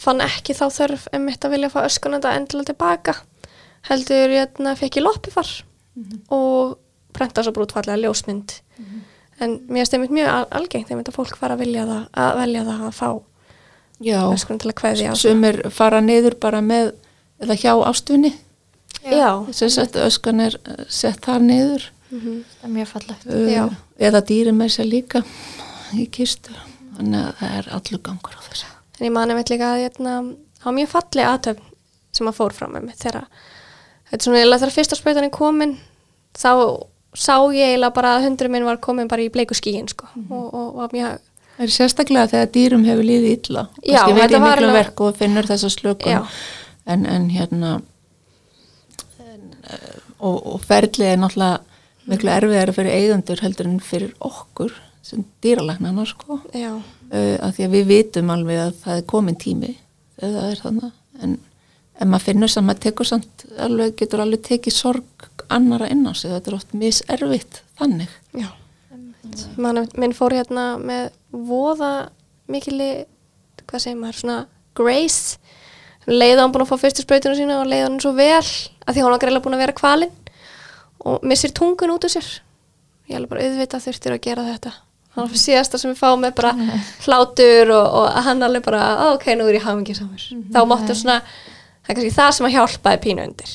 fann ekki þá þörf um mitt að vilja fá öskunanda endilega tilbaka heldur ég að fekk ég loppifar og prenta svo brútfallega ljósmynd en mér stemmit mjög al algengt þegar þetta fólk fara að það að velja það að fá Já, öskunanda til að kveðja á sumir fara niður bara með eða hjá ástunni Já, þess að öskan er eh, sett þar niður. Mhm. Það er mjög fallegt. uh, Já. eða dýri með sér líka í kistu þannig að það er allur gangur á þessu. En ég mani með líka að hérna, það var mjög falleg aðtöfn sem að fór fram með mig þegar þetta er svona eiginlega þegar fyrsta spöytan er komin þá sá ég eiginlega bara að hundurinn minn var komin bara í bleiku skíin sko og, og var mjög Það er sérstaklega þegar dýrum hefur líðið illa. Já, kannski þetta var miklu alveg- verk og finnur þessa slökun. Já. en, en hérna en, eh, og, og ferlið er náttúrulega miklu erfiðara fyrir eigundur heldur en fyrir okkur sem dýralagnana sko. Uh, að því að við vitum alveg að það er komin tími þegar það er þannig en ef maður finnur sem maður tekur samt alveg, getur alveg tekið sorg annara inn á sig, þetta er oft miservitt þannig. Já. Man, minn fór hérna með voða mikili hvað segir maður, svona grace. Leiða hann búin að fá fyrstu sprautunum sína og leiða hann svo vel að því hann var greiðlega búin að vera kvalinn og missir tungun út úr sér. Ég alveg bara auðvitað þurftir að gera þetta. Hann var síðasta sem við fáum með bara (laughs) hlátur og, og hann alveg bara "Ó, ok, nú er ég hafingi samur þá máttu svona, það er kannski það sem að hjálpaði pínu undir.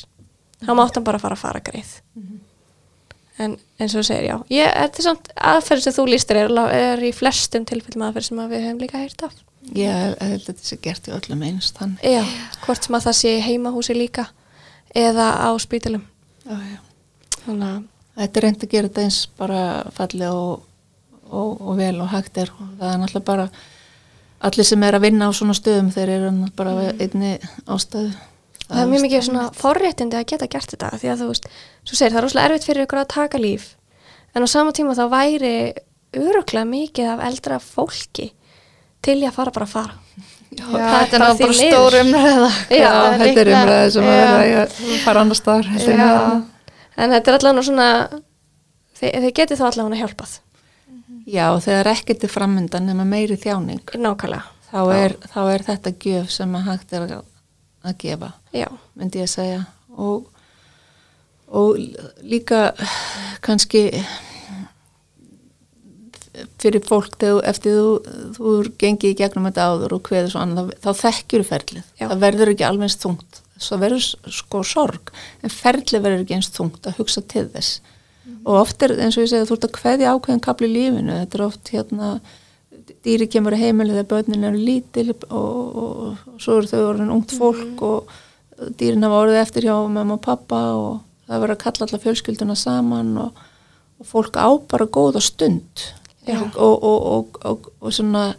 Þá máttu hann bara fara að fara greið. En eins og þú segir, já. Ég, þetta er samt aðferð sem þú lístir er, er í flestum tilfellum aðferð sem að við höfum líka heyrt af. Ég held að þetta sé gert í öllum einst þannig já, hvort sem að það sé heimahúsi líka eða á spítilum þannig að þetta er reynd að gera þetta eins bara fallega og, og, og vel og hægt er. Og það er náttúrulega bara allir sem er að vinna á svona stöðum þeir eru bara mm. einni ástæðu. Það er mjög mikið svona forréttindi að geta gert þetta því að þú veist, svo segir það er rosalega erfitt fyrir ykkur að taka líf en á sama tíma þá væri öruglega mikið af eldra fólki til í að fara bara að fara. Já, Það er þetta er bara stór umræða. Já, þetta er umræðið sem að vera að fara annar staðar heldur en Já, en þetta er allavega svona þið, þið getið þá allavega hjálpað Já, þegar ekkert er framöndan nema meiri þjáning nákvæmlega. þá er, þá er þetta gjöf sem að hægt er að, gefa já, myndi ég að segja. Og, og líka kannski fyrir fólk þegar, eftir þú, þú gengið í gegnum þetta áður og hveður svo annað, þá, þá þekkjur ferlið, Já. það verður ekki alveg eins þungt, það verður sko sorg en ferlið verður ekki eins þungt að hugsa til þess og oft er eins og ég segja þú ert að kveðja ákveðin kapli í lífinu, þetta er oft hérna dýri kemur að heimili þegar börnin eru lítil og, og, og svo eru þau orðin ungt fólk og dýrin hafa orðið eftir hjá mamma og pappa og það verður að kalla alla fjölskylduna saman og, og fólk á bara góða stund. Og, og, og, og, og svona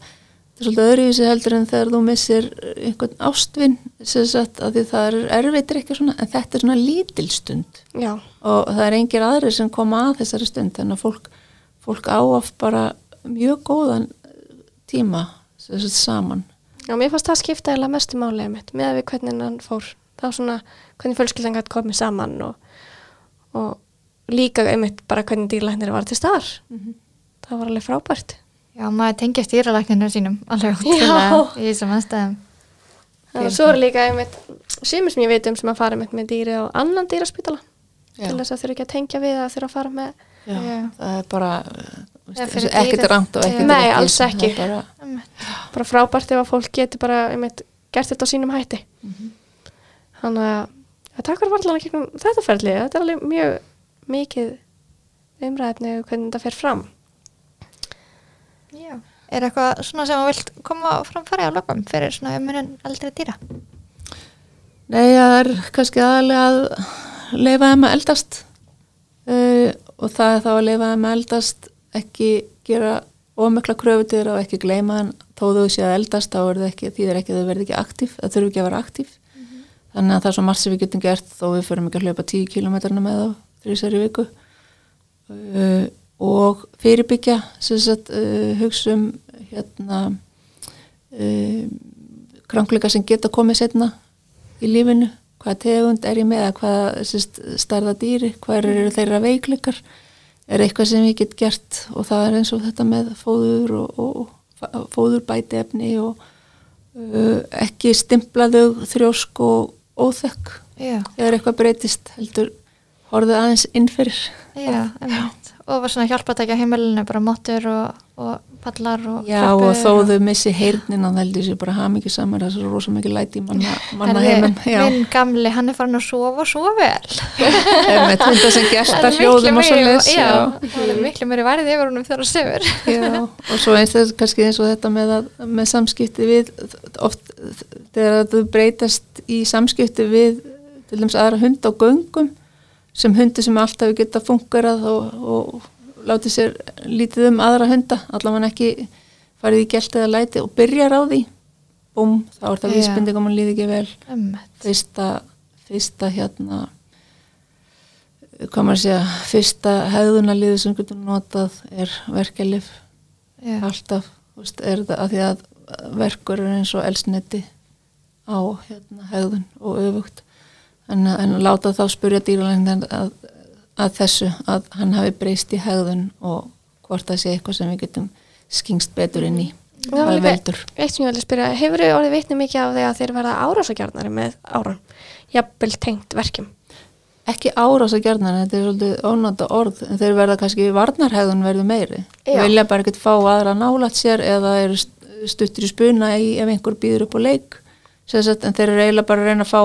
þetta er svolítið öðruvísi heldur en þegar þú missir einhvern ástvinn sem sagt að því það er erfitt ekki svona en þetta er svona lítil stund. Já, og það er engir aðrir sem koma að þessari stund þannig að fólk, fólk áaf bara mjög góðan tíma sem sagt saman. Já, mér fannst það skipta eða mestu málega mitt með að við hvernig hann fór. Var svona hvernig fjölskyldan gæti komið saman og, og líka einmitt bara hvernig dýrlæknir var til staðar. Það var alveg frábært Já, maður tengja stýralækninu sínum alveg Já. útrúlega í þessum aðstæðum. og svo er líka einmitt sumir sem ég veit um sem að fara einmitt með dýri á annan dýraspítala Já. til þess að þurfa ekki að tengja við að þurfa að fara með Já, Já. það er bara ekkert rangt og ekkert Nei, rétt í alls ekki. Það bara, bara frábært ef að fólk getur bara einmitt gert þetta á sínum hætti þannig að að takk fyrir varðlana gegnum þetta ferli þetta er alveg mjög mikið umræðefni um hvernig þetta fer fram Já. Er eitthvað svona sem þú vilt koma framfæri á lokum fyrir svona umhverjum eldri dýra? Nei, það er kannski aðalega að leifa þeim að eldast. Uh, og það er þá að leifa þeim að eldast ekki gera ómikla kröfu til þeirra og ekki gleyma hann þó þau sé að eldast þá er það ekki, því er ekki að þau verði ekki aktíf það þurfi ekki að vera aktíf. Þannig að það er svo margt sem við getum gert þó við förum ekki að hlaupa 10 km með þá þrísar í viku. Uh, og fyrirbyggja sagt uh, hugsa um hérna uh, krankleika sem geta komið setna í lífinu, hvaða tegund er ég með eða hvaða starða dýri? Hvað eru þeirra veikleikar? Er eitthvað sem ég get gert? Og það er eins og þetta með fóður og, og, og fóður bæti efni og uh, ekki stimplaðu þrjósk og óþekk Já. þegar eitthvað breytist heldur horfðu aðeins innfyrir Já, einmitt. Og var svona hjálpa að taka heimilinu bara móttur og, og pallar og Já tröppur og þó þau missi heyrnin og það heldur sér bara hafa mikið saman það er svo rosa mikið læti í manna, manna Já, Minn gamli, hann er farin að sofa svo vel. (laughs) með þetta sem Það er hljóðum og svo meiri- Já, það er miklu meiri værið yfir honum þegar sefur. Já, og svo eins þess kannski eins og þetta með, að, með samskipti við oft þegar þú breytast í samskipti við til dæmis aðra hund á göngum sem hundi sem alltaf geta fungerað og, og látið sér lítið um aðra hunda allavega ekki farið í gælt eða læti og byrjar á því. Búm, þá er það Já. vísbending og mann líði ekki vel. Fyrsta, fyrsta hérna hvað maður segja fyrsta hegðunarliði sem getur notað er verkelif Já. alltaf veist, er það að því að verkur er eins og elsneti á hérna, hegðun og öfugt en, en láta þá spurja dýralæknin að, að þessu að hann hafi breyst í hegðun og hvort það sé eitthvað sem við getum skingst betur inn í. Það líka veldur. eitt sem ég vilja spyrja, hefur þið orðið veitni mikið af því að þeir verða árásagjarnari með áran, jafnvel tengt verkjum? ekki árás að gerna þetta er svolítið ónóta orð en þeir verða kannski varnarhegðun verður meiri. Já. vilja bara ekkert fá aðra nálat sér eða eru st- stuttir í spuna ef einhver býður upp á leik. Sem sagt, en þeir eru eiginlega bara að reyna að fá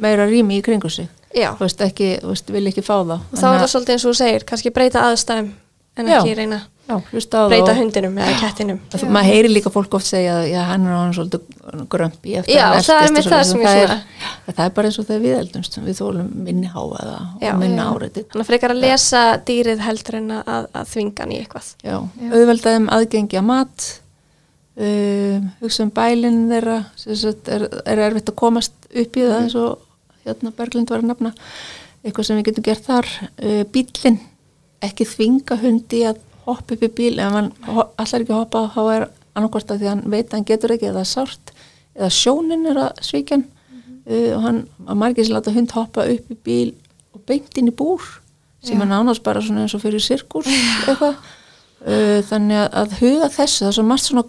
meira rými í kringu sig Já. þú veist ekki, þú veist, vilja ekki fá það Og þá er það svolítið eins og þú segir, kannski breyta aðstæðum en Já. ekki reyna já, breyta það og- hundinum eða kettinum. Það- maður heyri líka fólk oft segja að já, hann er hann svolítið grömpi eftir Já, hann það er og það ég það er, það er bara eins og þegar við eldumst við þólum minni háaða og minna Já. áreitið Þannig að frekar að lesa dýrið heldur en að, að þvinga hann í eitthvað. Já, auðveldaðum aðgengi að mat um, hugsa um bælinn þeirra er, er erfitt að komast upp í það eins og hérna Berglind var að nefna eitthvað sem við getum gert þar. Uh, bílinn, ekki þvinga hundi að hoppa upp í bíl. Ef hann allar ekki hoppa þá er annarkvort að því hann veit að hann getur ekki eða sárt eða sjónin er að svíkja hann. Uh, og hann, að margir sem láta hund hoppa upp í bíl og beint inn í búr sem er nánast bara svona eins og fyrir sirkus eitthvað. Uh, þannig að, að huga þessu það er svo margt svona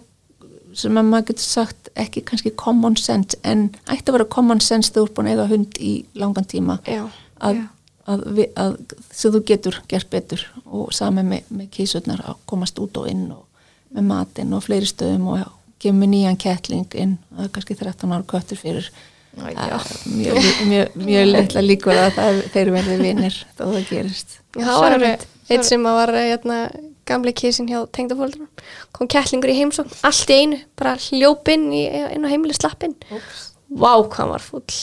sem að maður getur sagt ekki kannski common sense en ætti að vera common sense þegar þú ert búin að eiga hund í langan tíma Já. að, Já. að, við, að sem þú getur gert betur og sami með, með kísurnar að komast út og inn og með matinn og fleiri stöðum og já, kemur nýjan kettling inn er kannski 13 ára köttur fyrir er mjög, mjög, mjög, litla líkur að það, þeir verði vinnir þá það gerist Já, það var Sorry, einmitt eitt sem að var hérna, gamli kísin hjá tengdafóldunum kom kettlingur í heimsókn, allt í einu bara hljóp inn, í, inn á heimili slappinn Vá, hvað hann var fúll.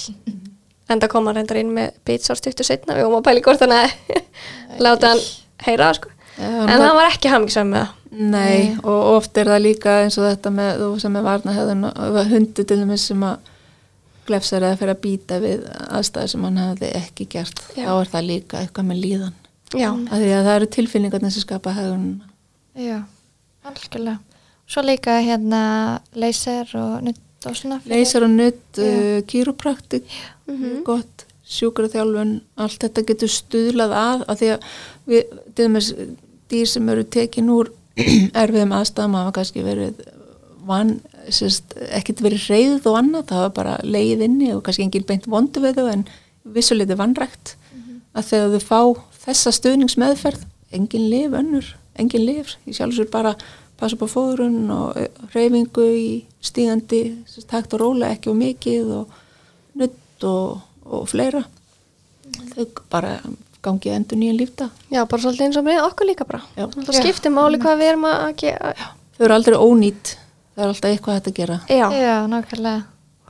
Enda kom hann reyndar inn með bitsárstuttu setna, við vorum að pæli hvort hann að láta hann heyra sko. Já, En hann var ekki hafmyggsam með það. Nei, og oft er það líka eins og þetta með þú sem er varna hefðun hundu til dæmis sem að glefsar eða fyrir að býta við aðstæður sem hann hefði ekki gert Já. þá er það líka eitthvað með líðan Já, af því að það eru tilfinningarnir sem skapa hefðun Já, algjörlega. Svo líka hérna laser og nutt og svona. leysar og nutt, uh, kýropraktik Mhm. gott, sjúkraþjálfun allt þetta getur stuðlað að af því að við, til dæmis dýr sem eru tekin úr (clears throat) erfiðum aðstæðum hafa kannski verið van, sérst, ekkert verið reyð og annað, það var bara leið inni og kannski engin beint vondu við þau en vissuleiti vannrækt að þegar þau fá þessa stuðningsmeðferð engin lif önnur, engin lif í sjálfsögur bara passa upp á fóðrun og eh, hreyfingu í stígandi hægt og róla ekki og mikið og nutt og, og fleira þau bara gangi endur nýjan lífda já, bara svolítið eins og með okkur líka bara. Það skiptir máli hvað við erum að gera. þau eru aldrei ónýtt það er alltaf eitthvað hægt að gera Já, Já, nákvæmlega.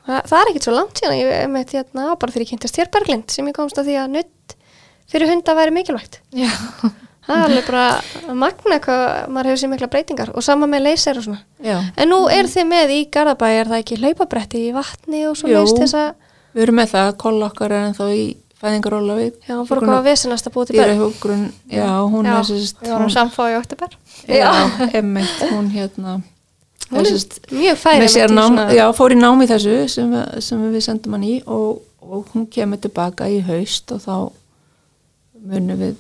það, það er ekkert svo langt síðan. Ég með hérna, bara þegar ég kynntist þér Berglind sem ég komst að því að nutt fyrir hunda væri mikilvægt. Já. Það er alveg bara að magna hvað maður hefur sér mikla breytingar og sama með leysir og svona. Já. En nú er þið með í Garðabæ, er það ekki hlaupabretti í vatni og svo leist þess að, við erum með það, kolla okkar er ennþá í fæðingaróla við já, fór okkur að vesenast að búið til börn. dýrahjógrun, já, hún Já, er sérst Við vorum samfá í oktober. já, emmitt, hún hérna Hún er sérst, mjög færi já, fór í nám í þessu sem, sem við sendum hann í og, og hún kemur tilbaka í haust og þá munum við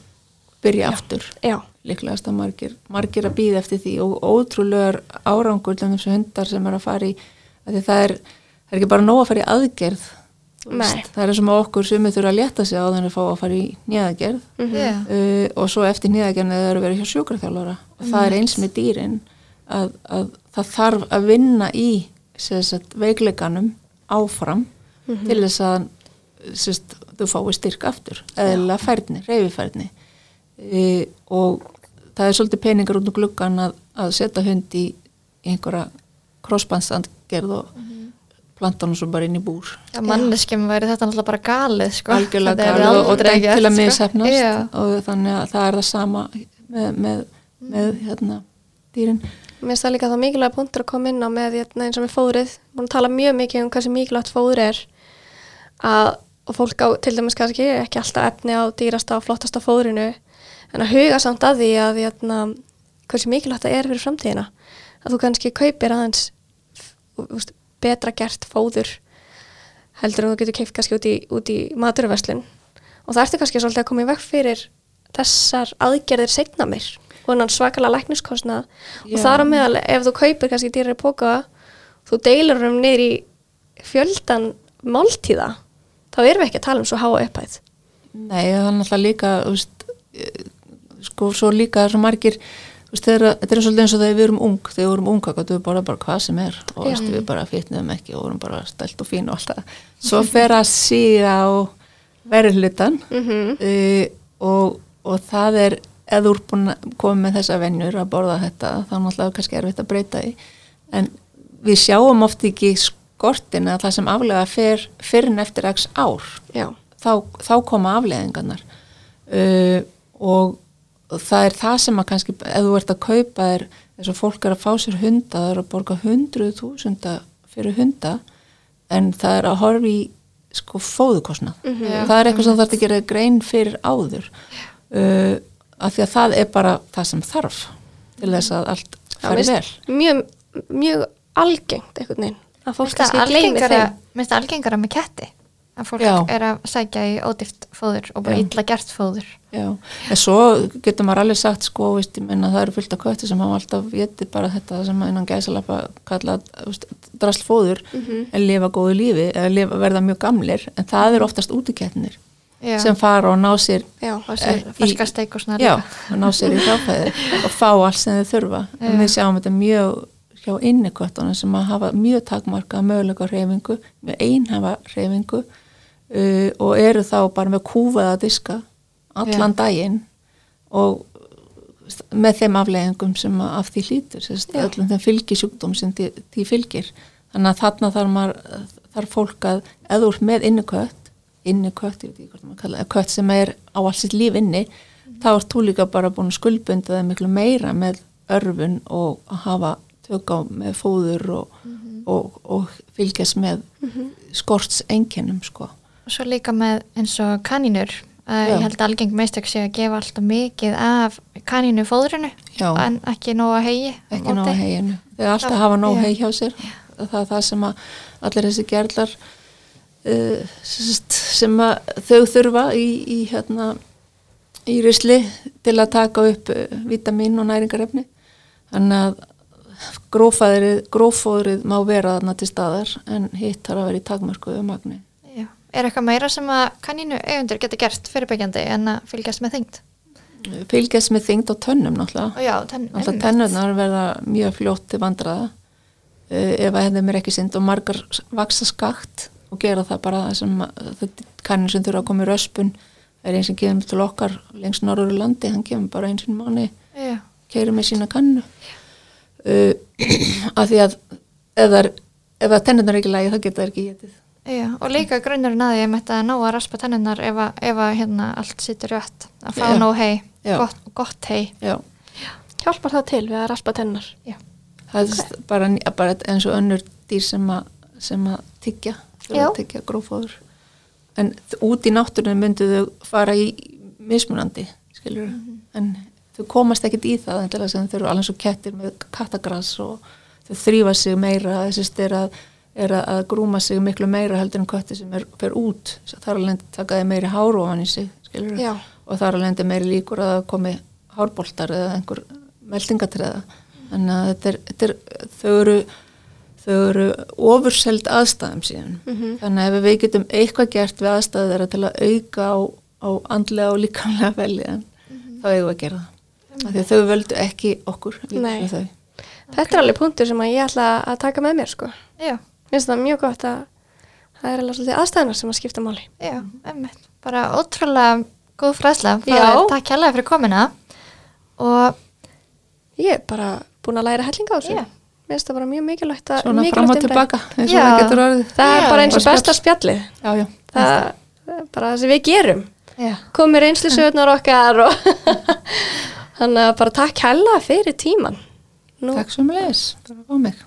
byrja aftur. Já, líklegast að margir, margir að býða eftir því og ótrúlegar árangur til þessu hundar sem er að fara í að það er, það er ekki bara nóg að fara í aðgerð veist. það er sem að okkur sumið þurfa að létta sig á þannig að fá að fara í nýðagerð Mhm. Já. uh, og svo eftir nýðagerðinu þau eru verið hjá sjúkraþjálfara. Og það er eins með dýrin að, að það þarf að vinna í sagt, veikleikanum áfram til þess að sérst, þú fái styrk aftur eða færni, reyfifærni e, og það er svolítið peningar út úr gluggan að, að setja hund í einhverja krossbandstandgerð og planta hann svo bara inn í búr. Já, manneskjum væri þetta náttúrulega bara galið, sko. algjörlega galið og, og gert, til að sko. mishefnast Já. og þannig að það er það sama með, með, með hérna dýrin. Mér finnst það líka það mikilvæga punktur að koma inn á með hérna, eins og með fóðrið, búin að tala mjög mikið um hversu mikilvægt fóður er að, og fólk á til dæmis kannski ekki alltaf efni á dýrasta og flottasta fóðrinu, en að huga samt að því að hérna, hversu mikilvægt það er fyrir framtíðina, að þú kannski kaupir aðeins veist, betra gert fóður heldur en þú getur keift kannski út í, í maturverslun og það ertu kannski svolítið að koma í veg fyrir þessar aðgerðir seinna mér og svakalega lækniskostnað. Og þar á meðal ef þú kaupir kannski dýrari póka þú deilur um niður í fjöldan máltíða þá erum við ekki að tala um svo háa upphæð. Nei, það er náttúrulega líka þú veist, eh, sko svo líka svo margir þú veist, þeirra, þetta er svolítið eins og þegar við erum ung þegar við vorum unga, gott við bara, bara hvað sem er og veist, við bara fitnum ekki og vorum bara stælt og fín og alltaf svo fer að síga á verðlutan mm -hmm. uh, og, og það er eða úr búin að koma með þessa venjur að borða þetta, þá er náttúrulega kannski erfitt að breyta því. En við sjáum oft ekki skortin að það sem aflega fer fyrrin eftir x ár Já, þá, þá koma afleðingarnar uh, og það er það sem að kannski ef þú ert að kaupa þér þess að fólk er að fá sér hunda það er að borga hundruð þúsunda fyrir hunda en það er að horfa í sko fóðukostnað Já. það er eitthvað sem þarf að gera grein fyrir áður. Uh, af því að það er bara það sem þarf til þess að allt fari vel. mjög, mjög algengt einhvern veginn að fólk kannski gleymi þeim. mér finnst það algengara með ketti að fólk Já. er að sækja í ódýft fóður og bara Já. illa gert fóður. Já, en svo getur maður alveg sagt sko, veist, ég menna það eru fullt af kötti sem hafa alltaf getið bara þetta sem innan gæsalappa kalla veist, draslfóður en lifa góðu lífi eða lifa, verða mjög gamlir en það eru oftast útikettnir Já. sem fara og ná sér Já, og sér í- ferskasteik og svona já, og ná sér í hjáfæði (laughs) og fá allt sem þau þurfa. En við sjáum þetta mjög hjá inniköttunum sem að hafa mjög takmarka möguleika reyfingu, með einhafa reyfingu uh, og eru þá bara með kúfaða diska allan daginn og með þeim afleggingum sem af því hlýtur Já. öllum þeim fylgisjúkdóm sem því, því fylgir. Þannig að þarna þarf, maður, þarf fólk að eða úr með innikött innikött, ég veit ekki hvort maður kalla kött sem er á alls sitt líf inni þá ert þú líka bara búin að skuldbunda það miklu meira með örfun og að hafa tök á með fóður og, og, og fylgjast með skorts einkennum sko. Og svo líka með eins og kanínur uh, Já. ég held að algeng meistök sé að gefa alltaf mikið af kanínu fóðrunu Já. en ekki nóg að hegi ekki nóg heginu. Þau alltaf hafa nóg Já. heg hjá sér. Það er það sem að allir þessi gerlar uh, sem að þau þurfa í, í, hérna, í risli til að taka upp uh, vitamin og næringarefni. Þannig að grófóðrið má vera þarna til staðar en hitt þarf að vera í takmörkuðu magni. Já. Er eitthvað meira sem að kanínu eigundur geta gert fyrirbyggjandi en að fylgjast með þyngd? Fylgjast með þyngd á tönnum náttúrulega. Já, tenn, Alltaf tennurnar verða mjög fljótt til vandraða uh, ef að henni er ekki synd og margar vaksa skakt og gera það bara það sem kannir sem þurfa að koma í röspun er einn sem kemur til okkar lengst norður í landi, hann kemur bara eins og mánu Já, keirir með sína kannu uh, (clears throat) af því að ef, er, að tennurnar er ekki lægi þá geta það ekki getið já, og líka grunnurinn að því að þetta ná að raspa tennunar ef að, ef að hérna allt sittur rétt. Að fá nóg hei, gott, gott hei Já, Hjálpar það til við að raspa tennar? Já, það er bara, bara eins og önnur dýr sem að, sem að tyggja, að tyggja grófóður. En út í náttúrunum myndu þau fara í mismunandi skilur en þau komast ekkit í það þau eru alveg svo kettir með kattagras og þau þrýfa sig meira. Þessist er að, er að, grúma sig miklu meira heldur en kötti sem er, fer út. Þar alveg taka þau meiri hár ofan í sig og þar alveg meiri líkur að það komi hárboltar eða einhver meldingatreða þannig að þetta er, þau eru þau eru ofurselt aðstæðum síðan. Þannig að ef við getum eitthvað gert við aðstæðu þeirra til að auka á, á andlega og líkamlega veljan þá eigum við að gera það af því að þau völdu ekki okkur Þetta er alveg punktur sem að ég ætla að taka með mér sko. já, Mér finnst það mjög gott að það er alveg svolítið aðstæðanar sem að skipta máli. já, emmitt bara ótrúlega góð er takk hérlega fyrir komina og Ég er bara búin að læra hellinga á þessu. Já. Mér finnst það bara mjög mikilvægt að svona mikilvægt fram og tilbaka eins og Já. það getur orðið Það Já. er bara eins og besta spjallið. já, já. Það er bara það sem við gerum. já, Komir einslisöðnar okkar og (laughs) þannig að bara takk hella fyrir tíman. Nú, takk svo með leis, bara á mig